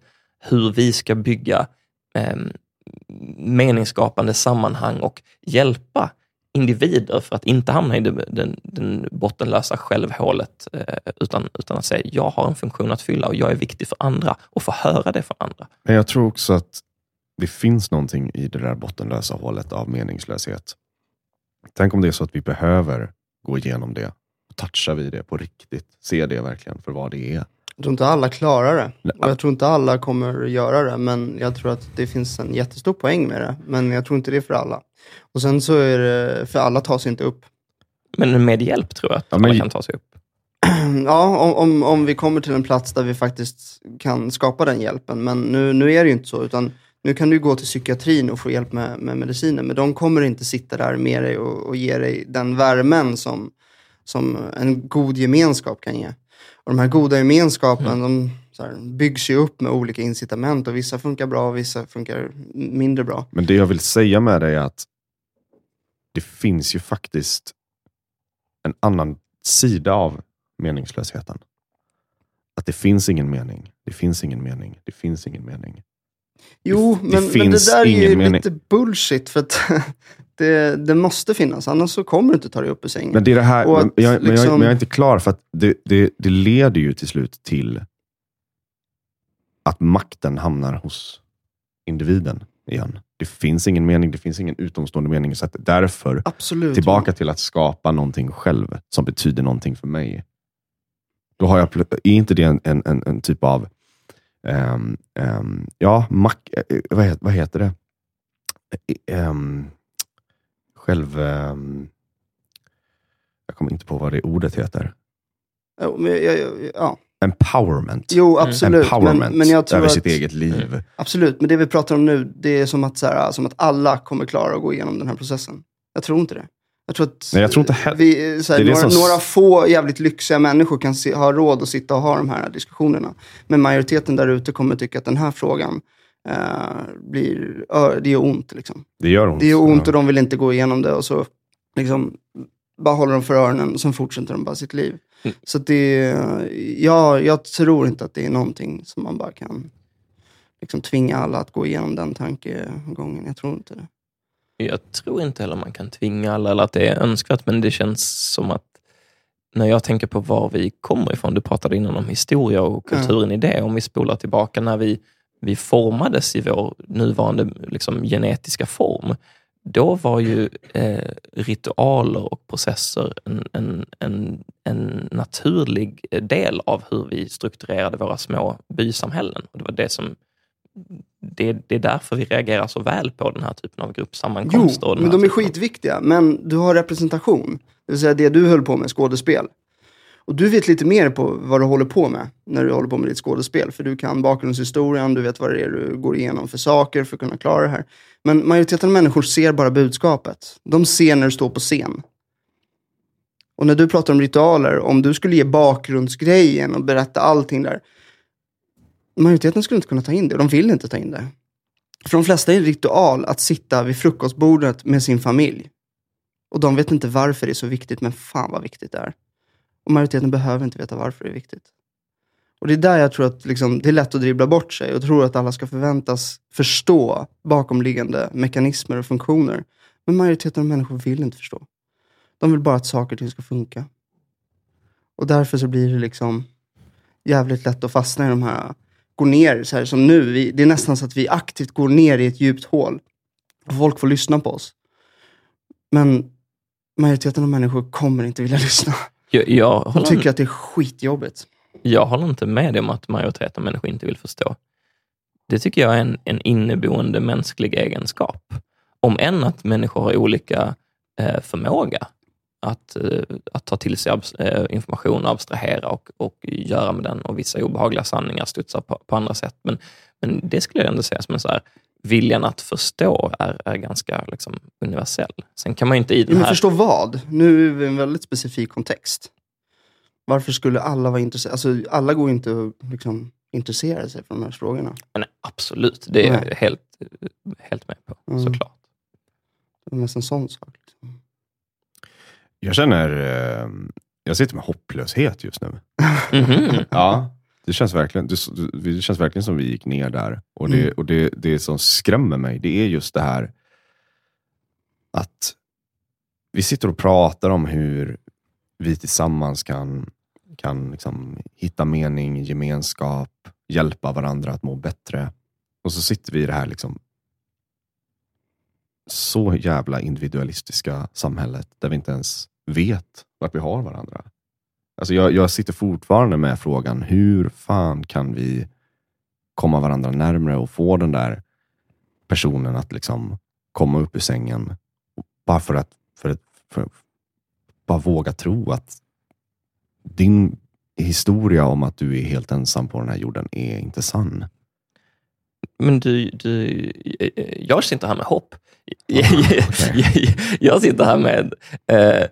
hur vi ska bygga eh, meningsskapande sammanhang och hjälpa individer för att inte hamna i det, den, den bottenlösa självhålet, eh, utan, utan att säga jag har en funktion att fylla och jag är viktig för andra och få höra det från andra. Men jag tror också att det finns någonting i det där bottenlösa hålet av meningslöshet. Tänk om det är så att vi behöver gå igenom det. Och touchar vi det på riktigt, ser det verkligen för vad det är. Jag tror inte alla klarar det. Och jag tror inte alla kommer göra det. Men jag tror att det finns en jättestor poäng med det. Men jag tror inte det är för alla. Och sen så är det, för alla tar sig inte upp. Men med hjälp tror jag att ja, alla kan ta sig upp. Ja, om, om, om vi kommer till en plats där vi faktiskt kan skapa den hjälpen. Men nu, nu är det ju inte så. utan nu kan du gå till psykiatrin och få hjälp med, med mediciner. Men de kommer inte sitta där med dig och, och ge dig den värmen som, som en god gemenskap kan ge. Och de här goda gemenskapen, mm. de här, byggs ju upp med olika incitament och vissa funkar bra och vissa funkar mindre bra. Men det jag vill säga med det är att det finns ju faktiskt en annan sida av meningslösheten. Att det finns ingen mening, det finns ingen mening, det finns ingen mening. Jo, det, men, det men det där är ju mening. lite bullshit. För att det, det, måste finnas, annars så kommer du inte ta dig upp ur sängen. Men, det är det här, att, men, jag, liksom... men, jag, men, jag, är inte klar, för att det, det, det leder ju till slut till att makten hamnar hos individen igen. Det finns ingen mening, det finns ingen utomstående mening. Så därför, Absolut, tillbaka ja. till att skapa någonting själv som betyder någonting för mig. Då har jag, är inte det en, en, en typ av ehm, ehm, ja, mak, eh, vad, heter, vad heter det? Ehm, själv... jag kommer inte på vad det ordet heter. Jo, men jag, jag, ja. Empowerment. jo absolut. Empowerment Men, men jag tror över att, sitt eget liv. Absolut, men det vi pratar om nu, det är som att, så här, som att alla kommer klara att gå igenom den här processen. Jag tror inte det. Jag tror att Nej, jag tror inte he- vi, så här, några, som- några få jävligt lyxiga människor kan se, ha råd att sitta och ha de här diskussionerna. Men majoriteten där ute kommer tycka att den här frågan eh, blir, det gör ont. Liksom. Det gör ont. Det gör ont Ja. och de vill inte gå igenom det och så liksom, bara håller de för öronen och sen fortsätter de bara sitt liv. Mm. Så det, ja, jag tror inte att det är någonting som man bara kan liksom, tvinga alla att gå igenom den tankegången. Jag tror inte det. Jag tror inte heller man kan tvinga alla eller att det är önskvärt, men det känns som att när jag tänker på var vi kommer ifrån, du pratade innan om historia och kulturen i det, om vi spolar tillbaka när vi, vi formades i vår nuvarande liksom, genetiska form, då var ju eh, ritualer och processer en, en, en, en naturlig del av hur vi strukturerade våra små bysamhällen. Och det var det som det, det är därför vi reagerar så väl på den här typen av Jo, gruppsammankomster. den men de är typen skitviktiga. Men du har representation. Det vill säga det du höll på med, skådespel. Och du vet lite mer på vad du håller på med när du håller på med ditt skådespel. För du kan bakgrundshistorien, du vet vad det är du går igenom för saker för att kunna klara det här. Men majoriteten av människor ser bara budskapet. De ser när du står på scen. Och när du pratar om ritualer, om du skulle ge bakgrundsgrejen och berätta allting där. Majoriteten skulle inte kunna ta in det, och de vill inte ta in det. För de flesta är en ritual att sitta vid frukostbordet med sin familj. Och de vet inte varför det är så viktigt, men fan vad viktigt det är. Och majoriteten behöver inte veta varför det är viktigt. Och det är där jag tror att liksom, det är lätt att dribbla bort sig och tror att alla ska förväntas förstå bakomliggande mekanismer och funktioner. Men majoriteten av människor vill inte förstå. De vill bara att saker och ting ska funka. Och därför så blir det liksom jävligt lätt att fastna i de här, gå ner så här som nu. Vi, det är nästan så att vi aktivt går ner i ett djupt hål. Och folk får lyssna på oss. Men majoriteten av människor kommer inte vilja lyssna. Jag, jag, håller, tycker att det är skitjobbigt. jag håller inte med dig om att majoriteten av människor inte vill förstå. Det tycker jag är en, en inneboende mänsklig egenskap. Om än att människor har olika eh, förmåga att, eh, att ta till sig eh, information abstrahera och, och göra med den och vissa obehagliga sanningar studsar på, på andra sätt. Men, men det skulle jag ändå säga som en så här, viljan att förstå är, är ganska liksom, universell. Sen kan man ju inte i den men här... förstå vad? Nu är vi i en väldigt specifik kontext. Varför skulle alla vara intresserade? Alltså, alla går inte att liksom, intressera sig för de här frågorna. Nej, absolut, det är jag helt, helt med på, Mm. såklart. Det är mest en sån sak. Liksom. Jag känner, eh, jag sitter med hopplöshet just nu. Mhm. Ja, det känns verkligen, det, känns verkligen som vi gick ner där. Och, det, Mm. och det, det som skrämmer mig, det är just det här att vi sitter och pratar om hur vi tillsammans kan, kan liksom hitta mening, gemenskap, hjälpa varandra att må bättre. Och så sitter vi i det här liksom så jävla individualistiska samhället där vi inte ens vet vart vi har varandra. Alltså jag, jag sitter fortfarande med frågan, hur fan kan vi komma varandra närmre och få den där personen att liksom komma upp ur sängen. Bara för att, för att för, bara våga tro att din historia om att du är helt ensam på den här jorden är inte sann. Men du, du, jag sitter här med hopp. okej. Jag sitter här med, eh,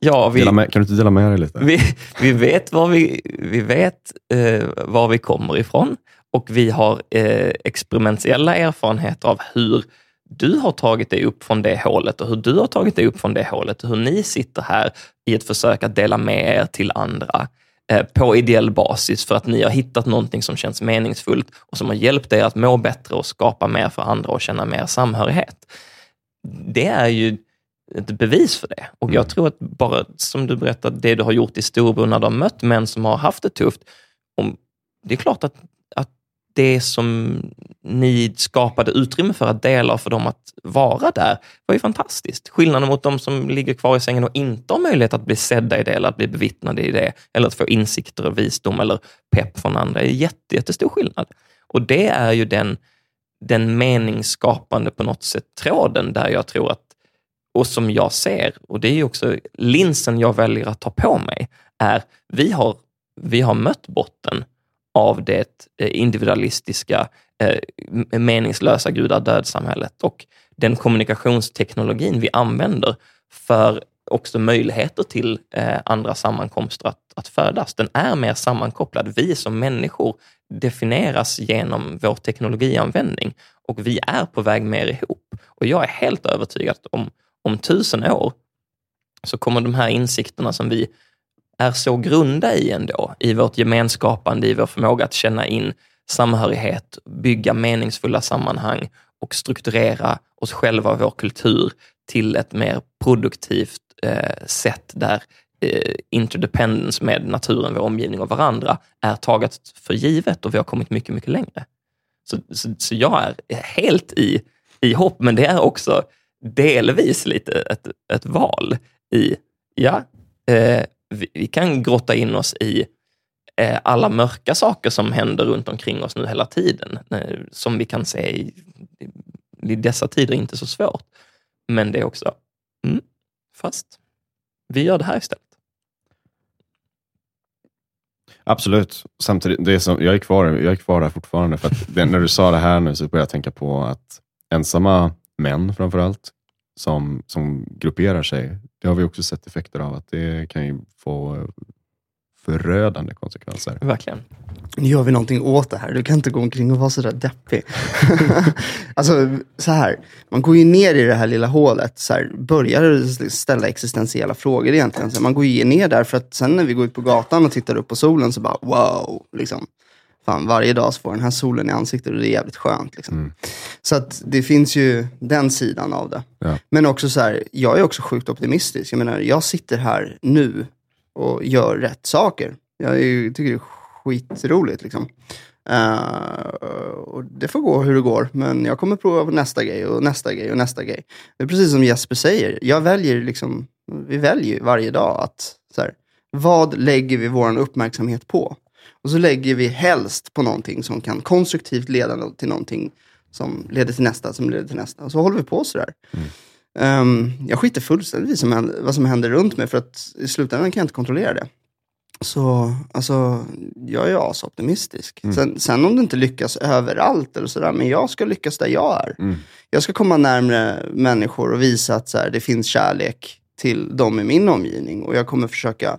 ja, vi, med, kan du inte dela med dig lite? vi, vi vet, var vi, vi, vet eh, var vi kommer ifrån och vi har eh, experimentella erfarenheter av hur du har tagit dig upp från det hålet och hur du har tagit dig upp från det hålet och hur ni sitter här i ett försök att dela med er till andra eh, på ideell basis för att ni har hittat någonting som känns meningsfullt och som har hjälpt er att må bättre och skapa mer för andra och känna mer samhörighet. Det är ju ett bevis för det. Och jag Mm. tror att bara som du berättade, det du har gjort i Storbro när du har mött män som har haft det tufft, om, det är klart att, att det som ni skapade utrymme för att dela och för dem att vara där var ju fantastiskt. Skillnaden mot de som ligger kvar i sängen och inte har möjlighet att bli sedda i det eller att bli bevittnade i det eller att få insikter och visdom eller pepp från andra är jätte, jättestor skillnad. Och det är ju den, den meningsskapande på något sätt tråden där jag tror att, och som jag ser, och det är också linsen jag väljer att ta på mig, är vi har, vi har mött botten av det eh, individualistiska, eh, meningslösa gudadöd-samhället och den kommunikationsteknologin vi använder för också möjligheter till eh, andra sammankomster att, att födas. Den är mer sammankopplad. Vi som människor definieras genom vår teknologianvändning och vi är på väg mer ihop. Och jag är helt övertygad om om tusen år så kommer de här insikterna som vi är så grunda i ändå, i vårt gemenskapande, i vår förmåga att känna in samhörighet, bygga meningsfulla sammanhang och strukturera oss själva och vår kultur till ett mer produktivt eh, sätt där eh, interdependence med naturen, vår omgivning och varandra är taget för givet och vi har kommit mycket, mycket längre. Så, så, så jag är helt i, i hopp, men det är också delvis lite ett, ett val i, ja, eh, vi, vi, kan grotta in oss i eh, alla mörka saker som händer runt omkring oss nu hela tiden, eh, som vi kan se i, i, dessa tider inte så svårt. Men det är också, mm, fast vi gör det här istället. Absolut. Samtidigt, det är som, jag, är kvar, jag är kvar där fortfarande. För det, när du sa det här nu så började jag tänka på att ensamma män framför allt, som, som grupperar sig, det har vi också sett effekter av. att Det kan ju få förödande konsekvenser. Verkligen. Nu gör vi någonting åt det här. Du kan inte gå omkring och vara sådär deppig. alltså, så här. Man går ju ner i det här lilla hålet, så här, börjar ställa existentiella frågor egentligen. Så man går ju ner där för att sen när vi går ut på gatan och tittar upp på solen så bara wow. Liksom. Fan, varje dag så får den här solen i ansiktet och det är jävligt skönt. Liksom. Mm. Så att det finns ju den sidan av det. Ja. Men också så här, jag är också sjukt optimistisk. Jag menar, jag sitter här nu och gör rätt saker. Jag ju, tycker det är skitroligt. Liksom. Uh, och det får gå hur det går, men jag kommer prova nästa grej och nästa grej och nästa grej. Det är precis som Jesper säger, jag väljer liksom, vi väljer varje dag att, så här, vad lägger vi vår uppmärksamhet på? Och så lägger vi helst på någonting som kan konstruktivt leda till någonting som leder till nästa, som leder till nästa. Och så håller vi på sådär. Mm. Um, jag skiter fullständigt i vad som händer runt mig, för att i slutändan kan jag inte kontrollera det. Så alltså, jag är asoptimistisk. Mm. Sen, sen om det inte lyckas överallt eller sådär, men jag ska lyckas där jag är. Mm. Jag ska komma närmre människor och visa att så här, det finns kärlek till dem i min omgivning. Och jag kommer försöka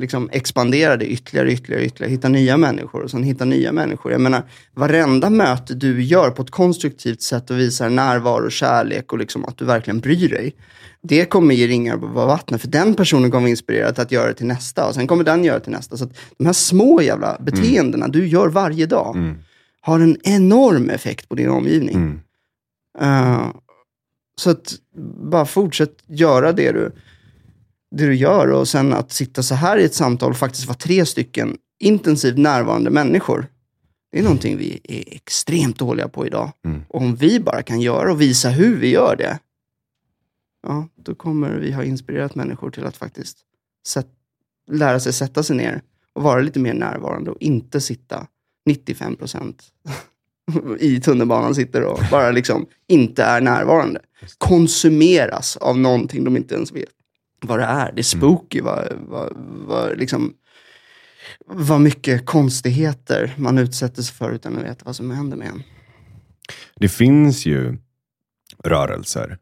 liksom expandera det ytterligare, ytterligare, ytterligare. Hitta nya människor och sen hitta nya människor. Jag menar, varenda möte du gör på ett konstruktivt sätt och visar närvaro, kärlek och liksom att du verkligen bryr dig. Det kommer ge ringar på vattnet, för den personen kommer inspirera till att göra det till nästa och sen kommer den göra det till nästa. Så att de här små jävla beteendena mm. du gör varje dag mm. har en enorm effekt på din omgivning. Mm. Uh, så att bara fortsätt göra det du det du gör och sen att sitta så här i ett samtal och faktiskt vara tre stycken intensivt närvarande människor. Det är någonting vi är extremt dåliga på idag. Mm. Och om vi bara kan göra och visa hur vi gör det, ja, då kommer vi ha inspirerat människor till att faktiskt sätt, lära sig sätta sig ner och vara lite mer närvarande och inte sitta 95 procent i tunnelbanan sitter och bara liksom inte är närvarande. Konsumeras av någonting de inte ens vet vad det är. Det är mm. spooky, vad, vad, vad, liksom, vad mycket konstigheter man utsätter sig för utan att veta vad som händer med en. Det finns ju rörelser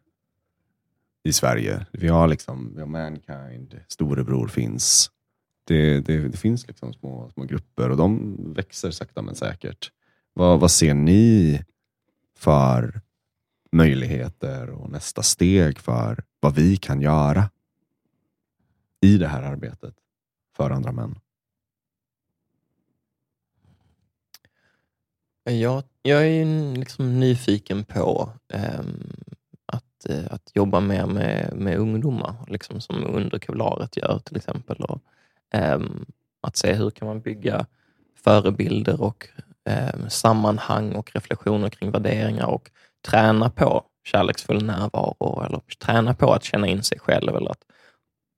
i Sverige. Vi har liksom vi har Mankind, Storebror finns. Det, det, det, finns liksom små, små grupper och de växer sakta men säkert. Vad, vad ser ni för möjligheter och nästa steg för vad vi kan göra i det här arbetet för andra män? Jag, jag är liksom nyfiken på ehm, eh, att, att jobba mer med, med ungdomar, liksom som under Kevlaret gör till exempel. Och, eh, att se hur kan man bygga förebilder och eh, sammanhang och reflektioner kring värderingar och träna på kärleksfull närvaro eller träna på att känna in sig själv eller att, eh,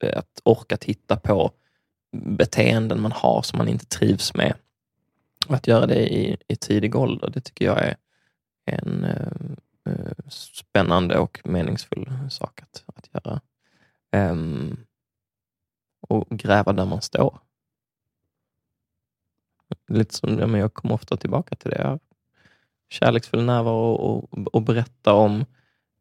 att orka titta på beteenden man har som man inte trivs med. Att göra det i, i tidig ålder, det tycker jag är en eh, spännande och meningsfull sak att, att göra. Um, och gräva där man står. Lite som, ja, men jag kommer ofta tillbaka till det. Kärleksfull närvaro och, och, och berätta om eh,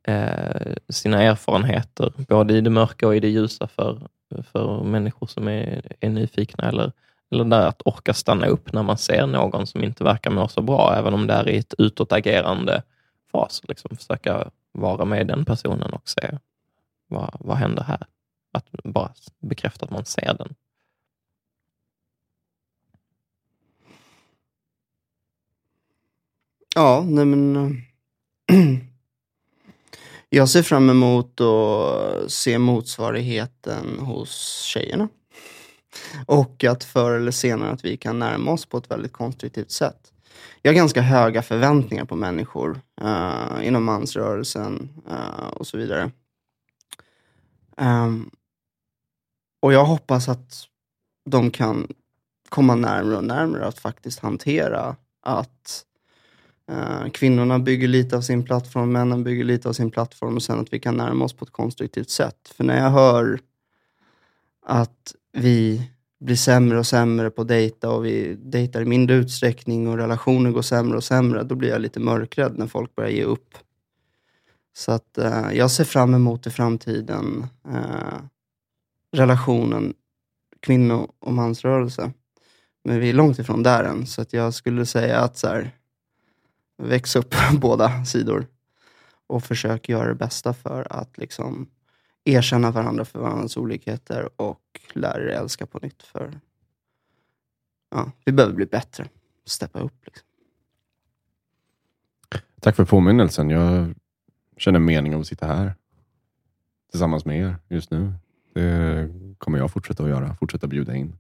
Eh, sina erfarenheter, både i det mörka och i det ljusa för, för människor som är, är nyfikna eller, eller där att orka stanna upp när man ser någon som inte verkar må så bra, även om det är i ett utåtagerande fas. Liksom försöka vara med den personen och se vad, vad händer här? Att bara bekräfta att man ser den. Ja, nej men... Eh, Jag ser fram emot att se motsvarigheten hos tjejerna. Och att förr eller senare att vi kan närma oss på ett väldigt konstruktivt sätt. Jag har ganska höga förväntningar på människor uh, inom mansrörelsen uh, och så vidare. Um, och jag hoppas att de kan komma närmare och närmare att faktiskt hantera att uh, Eh, kvinnorna bygger lite av sin plattform, männen bygger lite av sin plattform och sen att vi kan närma oss på ett konstruktivt sätt. För när jag hör att vi blir sämre och sämre på att dejta och vi dejtar i mindre utsträckning och relationer går sämre och sämre, då blir jag lite mörkrädd när folk börjar ge upp. Så att eh, jag ser fram emot i framtiden eh, relationen kvinno och mansrörelse. Men vi är långt ifrån där än, så att jag skulle säga att så här, väx upp båda sidor och försök göra det bästa för att liksom erkänna varandra för varandras olikheter och lära er älska på nytt. För ja, Vi behöver bli bättre, steppa upp. Liksom. Tack för påminnelsen. Jag känner mening av att sitta här tillsammans med er just nu. Det kommer jag fortsätta att göra. Fortsätta bjuda in.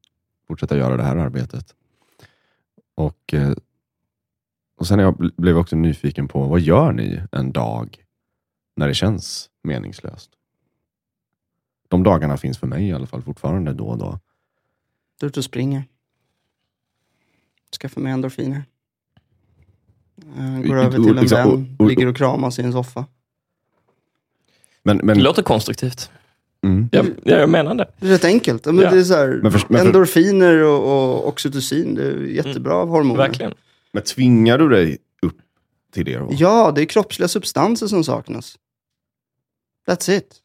Fortsätta göra det här arbetet. Och, eh, och Sen jag blev jag också nyfiken på, vad gör ni en dag när det känns meningslöst? De dagarna finns för mig i alla fall fortfarande då och då. Du är ute och springer. Skaffa mig endorfiner. Går över till en vän, ligger och kramas i en soffa. Men, men... Det låter konstruktivt. Mm. Jag, jag menar det. Det är rätt enkelt. Men ja. det är så här, men för, men för... Endorfiner och, och oxytocin, det är jättebra mm. hormoner. Verkligen. Men tvingar du dig upp till det? Då? Ja, det är kroppsliga substanser som saknas. That's it.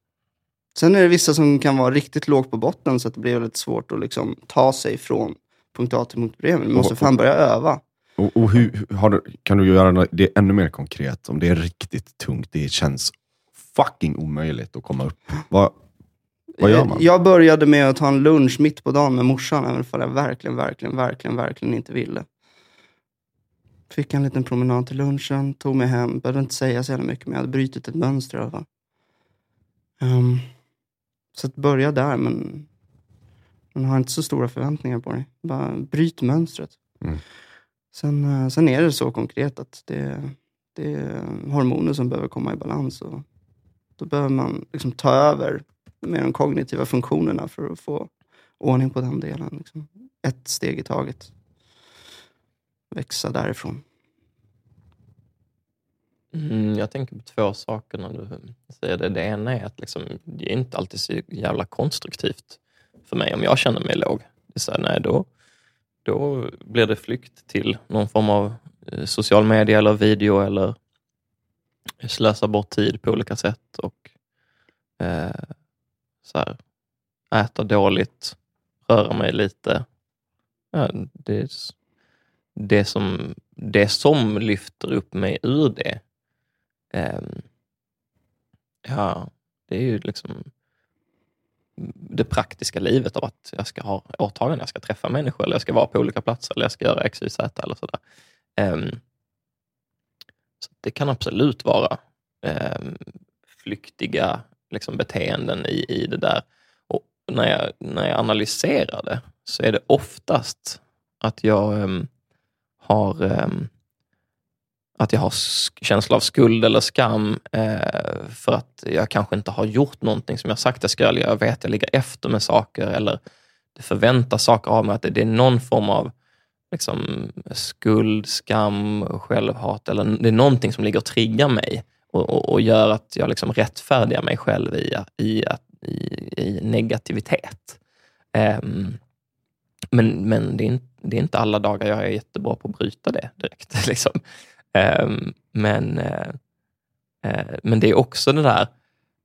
Sen är det vissa som kan vara riktigt lågt på botten så att det blir väldigt svårt att liksom ta sig från punkt A till punkt B. Men du måste fan börja öva. Och, och hur, du, kan du göra det ännu mer konkret? Om det är riktigt tungt, det känns fucking omöjligt att komma upp. Vad, vad gör man? Jag började med att ta en lunch mitt på dagen med morsan, även om jag verkligen, verkligen, verkligen, verkligen inte ville. Fick en liten promenad till lunchen, tog mig hem. Behövde inte säga så jävla mycket, men jag hade brutit ett mönster i alla fall. Um, så att börja där, men man har inte så stora förväntningar på dig. Bara bryt mönstret. Mm. Sen, eh, sen är det så konkret att det, det är hormoner som behöver komma i balans. Och då behöver man liksom ta över med de kognitiva funktionerna för att få ordning på den delen. Liksom. Ett steg i taget. Växa därifrån. Mm, jag tänker på två saker när du säger det. Det ena är att liksom, det är inte alltid så jävla konstruktivt för mig om jag känner mig låg. Det är så här, nej, då, då blir det flykt till någon form av eh, social media eller video eller slösa bort tid på olika sätt och eh, så här, äta dåligt, röra mig lite. Ja, det, det, som, det som lyfter upp mig ur det, eh, ja, det är ju liksom det praktiska livet av att jag ska ha åtaganden, jag ska träffa människor, eller jag ska vara på olika platser, eller jag ska göra X, Y, Z eller sådär. Um, så det kan absolut vara um, flyktiga liksom, beteenden i, i det där. Och när jag, när jag analyserar det så är det oftast att jag um, har eh, att jag har känsla av skuld eller skam eh, för att jag kanske inte har gjort någonting som jag sagt jag ska göra. Jag vet att jag ligger efter med saker eller det förväntas saker av mig. Att det, det är någon form av liksom, skuld, skam, självhat eller det är någonting som ligger och triggar mig och, och, och gör att jag liksom rättfärdigar mig själv i, i, i, i negativitet. Ehm, men men det, är inte, det är inte alla dagar jag är jättebra på att bryta det direkt. Liksom. Ehm, men, eh, eh, men det är också det där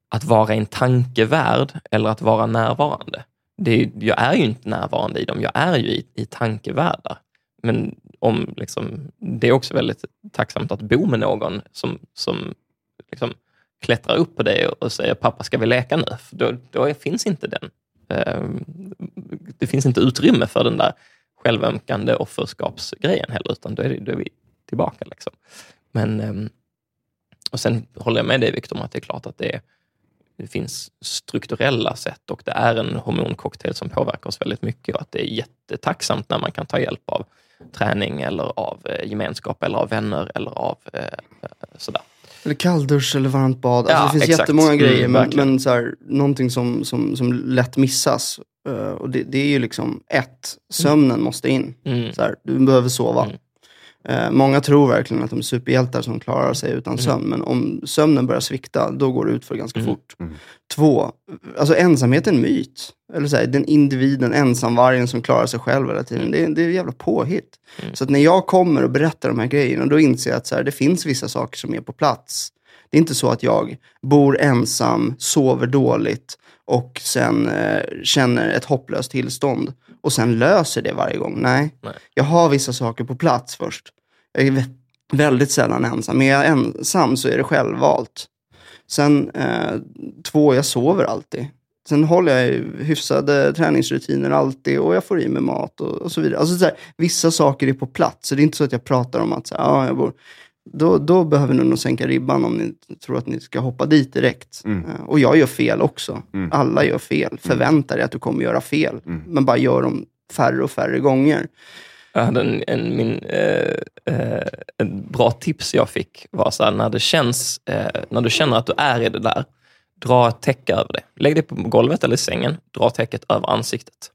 att vara i en tankevärld eller att vara närvarande. Det är, jag är ju inte närvarande i dem, jag är ju i, i tankevärldar. Men om, liksom, det är också väldigt tacksamt att bo med någon som, som liksom, klättrar upp på dig och säger pappa ska vi leka nu? För då, då finns inte den. Ehm, det finns inte utrymme för den där självömkande offerskapsgrejen heller, utan då är, det, då är vi tillbaka. Liksom. Men, ehm, och sen håller jag med dig Viktor om att det är klart att det, är, det finns strukturella sätt och det är en hormoncocktail som påverkar oss väldigt mycket och att det är jättetacksamt när man kan ta hjälp av träning eller av eh, gemenskap eller av vänner eller av eh, eh, sådär. Eller kalldusch eller varmt bad. Alltså, Ja, det finns exakt. jättemånga Mm, grejer, men, verkligen. men så här, någonting som, som, som lätt missas. eh, och det, det är ju liksom ett, sömnen måste in. Mm. Så här, du behöver sova. Mm. Eh, många tror verkligen att de är superhjältar som klarar sig utan sömn, men om sömnen börjar svikta, då går det ut för ganska Mm. fort. Mm. Två, alltså ensamhet är en myt. Eller så här, den individen, ensamvargen som klarar sig själv hela tiden. Det, är- det är jävla påhitt. Mm. Så att när jag kommer och berättar de här grejerna, då inser jag att så här, det finns vissa saker som är på plats. Det är inte så att jag bor ensam, sover dåligt och sen eh, känner ett hopplöst tillstånd och sen löser det varje gång. Nej. Nej. jag har vissa saker på plats först. Jag är vä- väldigt sällan ensam, men är jag ensam så är det självvalt. Sen eh, två, jag sover alltid. Sen håller jag hyfsade träningsrutiner alltid och jag får i mig mat och, och så vidare. Alltså så här, vissa saker är på plats, så det är inte så att jag pratar om att så här, ah, jag bor... då, då behöver ni nog sänka ribban om ni tror att ni ska hoppa dit direkt. Mm. Eh, och jag gör fel också. Mm. Alla gör fel. Förvänta dig att du kommer göra fel, Mm. men bara gör dem färre och färre gånger. Jag hade en, en, min, eh, eh, en bra tips jag fick var så här, när det känns, eh, när du känner att du är i det där, dra ett täcke över det. Lägg det på golvet eller i sängen, dra täcket över ansiktet.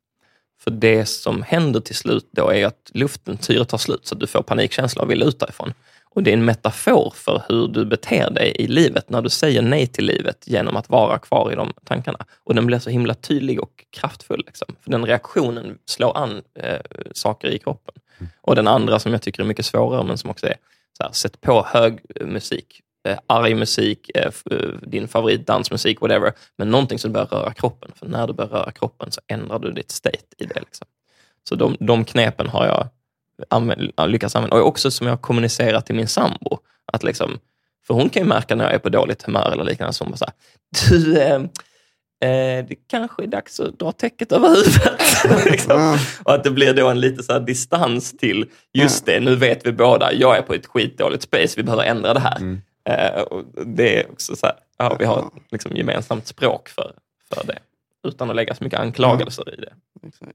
För det som händer till slut då är att luften, syret tar slut så att du får panikkänsla och vill ut därifrån. Och det är en metafor för hur du beter dig i livet när du säger nej till livet genom att vara kvar i de tankarna. Och den blir så himla tydlig och kraftfull. Liksom. För den reaktionen slår an eh, saker i kroppen. Och den andra som jag tycker är mycket svårare, men som också är så här, sätt på hög musik, eh, arg musik, eh, eh, din favoritdansmusik, whatever. Men någonting som börjar röra kroppen. För när du börjar röra kroppen så ändrar du ditt state i det. Liksom. Så de, de knepen har jag använd, lyckats använda. Och också som jag kommunicerar till min sambo. Att liksom, för hon kan ju märka när jag är på dåligt humör eller liknande. Så hon bara så här, du, eh, eh, det kanske är dags att dra täcket över huvudet. liksom. Ja. Och att det blir då en lite så distans till, just det, nu vet vi båda, jag är på ett skitdåligt space, vi behöver ändra det här. Mm. Eh, och det är också så här, ja, vi har ett liksom, gemensamt språk för, för det. Utan att lägga så mycket anklagelser i det. Exakt.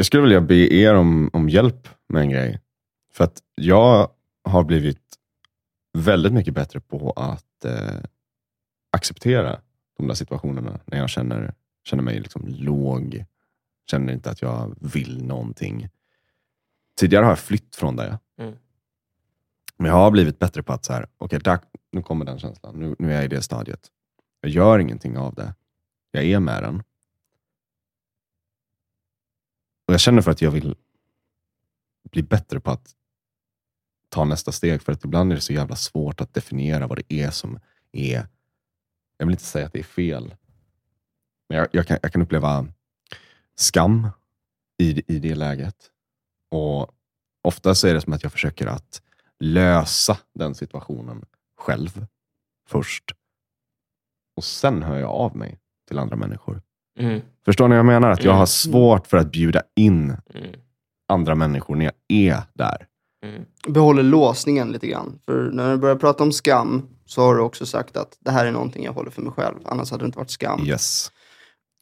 Jag skulle vilja be er om, om hjälp med en grej. För att jag har blivit väldigt mycket bättre på att eh, acceptera de där situationerna när jag känner, känner mig liksom låg, känner inte att jag vill någonting. Tidigare har jag flytt från det. Mm. Men jag har blivit bättre på att, så här, okej, där, nu kommer den känslan. Nu, nu är jag i det stadiet. Jag gör ingenting av det. Jag är med den. Och Jag känner för att jag vill bli bättre på att ta nästa steg. För att ibland är det så jävla svårt att definiera vad det är som är... Jag vill inte säga att det är fel. Men jag, jag, kan, jag kan uppleva skam i, i det läget. Och Ofta så är det som att jag försöker att lösa den situationen själv först. Och sen hör jag av mig till andra människor. Mm, Förstår ni vad jag menar? Att jag Mm. har svårt för att bjuda in mm, andra människor när jag är där. mm, Behåller låsningen lite grann. För när du börjar prata om skam så har du också sagt att det här är någonting jag håller för mig själv. Annars hade det inte varit skam. Yes.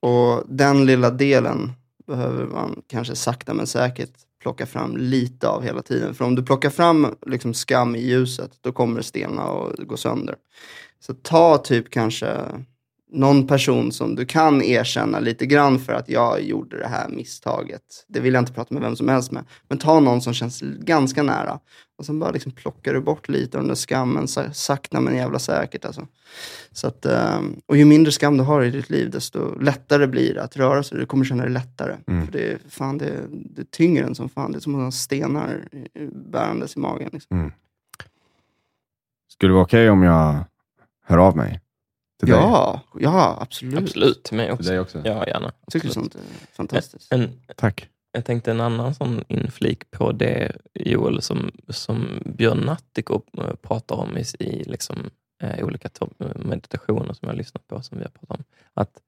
Och den lilla delen behöver man kanske sakta men säkert plocka fram lite av hela tiden. För om du plockar fram liksom, skam i ljuset, då kommer det stelna och gå sönder. Så ta typ kanske någon person som du kan erkänna lite grann för att jag gjorde det här misstaget. Det vill jag inte prata med vem som helst med. Men ta någon som känns ganska nära. Och sen bara liksom plockar du bort lite av den där skammen, sakta men jävla säkert. Alltså. Så att, ehm, och ju mindre skam du har i ditt liv, desto lättare blir det att röra sig. Du kommer känna dig lättare. Mm. För det, fan, det, det tynger en som fan. Det är som att ha stenar bärandes i magen. Liksom. Mm. Skulle det vara okej om jag hör av mig? Till Ja, ja, absolut. Absolut, till mig dig? också. Till dig också? Ja, gärna. Jag tycker Absolut. sånt är fantastiskt. En, Tack. jag tänkte en annan sån inflik på det, Joel, som, som Björn Nattiko eh, pratar om i, i liksom, eh, olika meditationer som jag har lyssnat på, som vi har pratat om. Att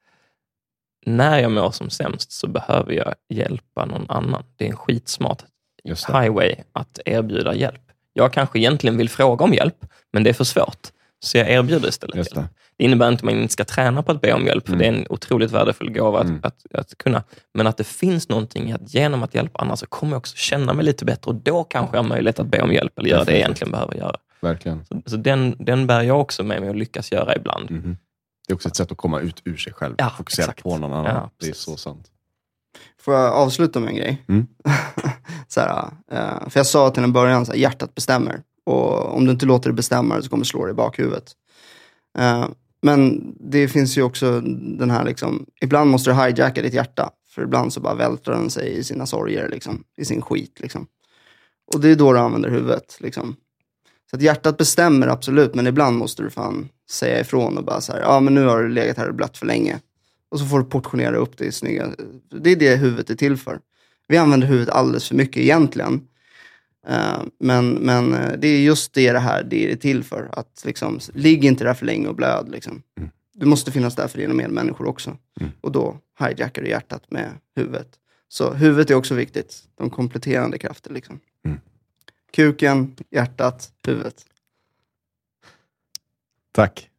när jag mår som sämst så behöver jag hjälpa någon annan. Det är en skitsmart highway att erbjuda hjälp. Jag kanske egentligen vill fråga om hjälp, men det är för svårt. Så jag erbjuder istället det. Det innebär inte att man inte ska träna på att be om hjälp, för Mm. det är en otroligt värdefull gåva att, Mm. att, att kunna. Men att det finns någonting i att genom att hjälpa andra så kommer jag också känna mig lite bättre och då kanske jag har möjlighet att be om hjälp eller göra det jag egentligen behöver göra. Verkligen. Så, så den, den bär jag också med mig och lyckas göra ibland. Mhm. Det är också ett sätt att komma ut ur sig själv. Ja, Fokusera exakt. på någon annan. Ja, det är så sant. Får jag avsluta med en grej? Mm. så här, eh, för jag sa till en början, så här, hjärtat bestämmer. Och om du inte låter det bestämma dig så kommer det slå dig i bakhuvudet. Eh, men det finns ju också den här, liksom, ibland måste du hijacka ditt hjärta. För ibland så bara vältrar den sig i sina sorger, liksom, i sin skit. Liksom. Och det är då du använder huvudet. Liksom. Så att hjärtat bestämmer absolut, men ibland måste du fan säga ifrån och bara så här, ja men nu har du legat här och blött för länge. Och så får du portionera upp det i snygga... Det är det huvudet är till för. Vi använder huvudet alldeles för mycket egentligen. Eh, men men eh, det är just det det här det är till för. Att liksom, ligg inte där för länge och blöd. Liksom. Mm. Du måste finnas där för dina medmänniskor också. Mm. Och då hijackar du hjärtat med huvudet. Så huvudet är också viktigt. De kompletterande krafter. Liksom. Mm. Kuken, hjärtat, huvudet. Tack.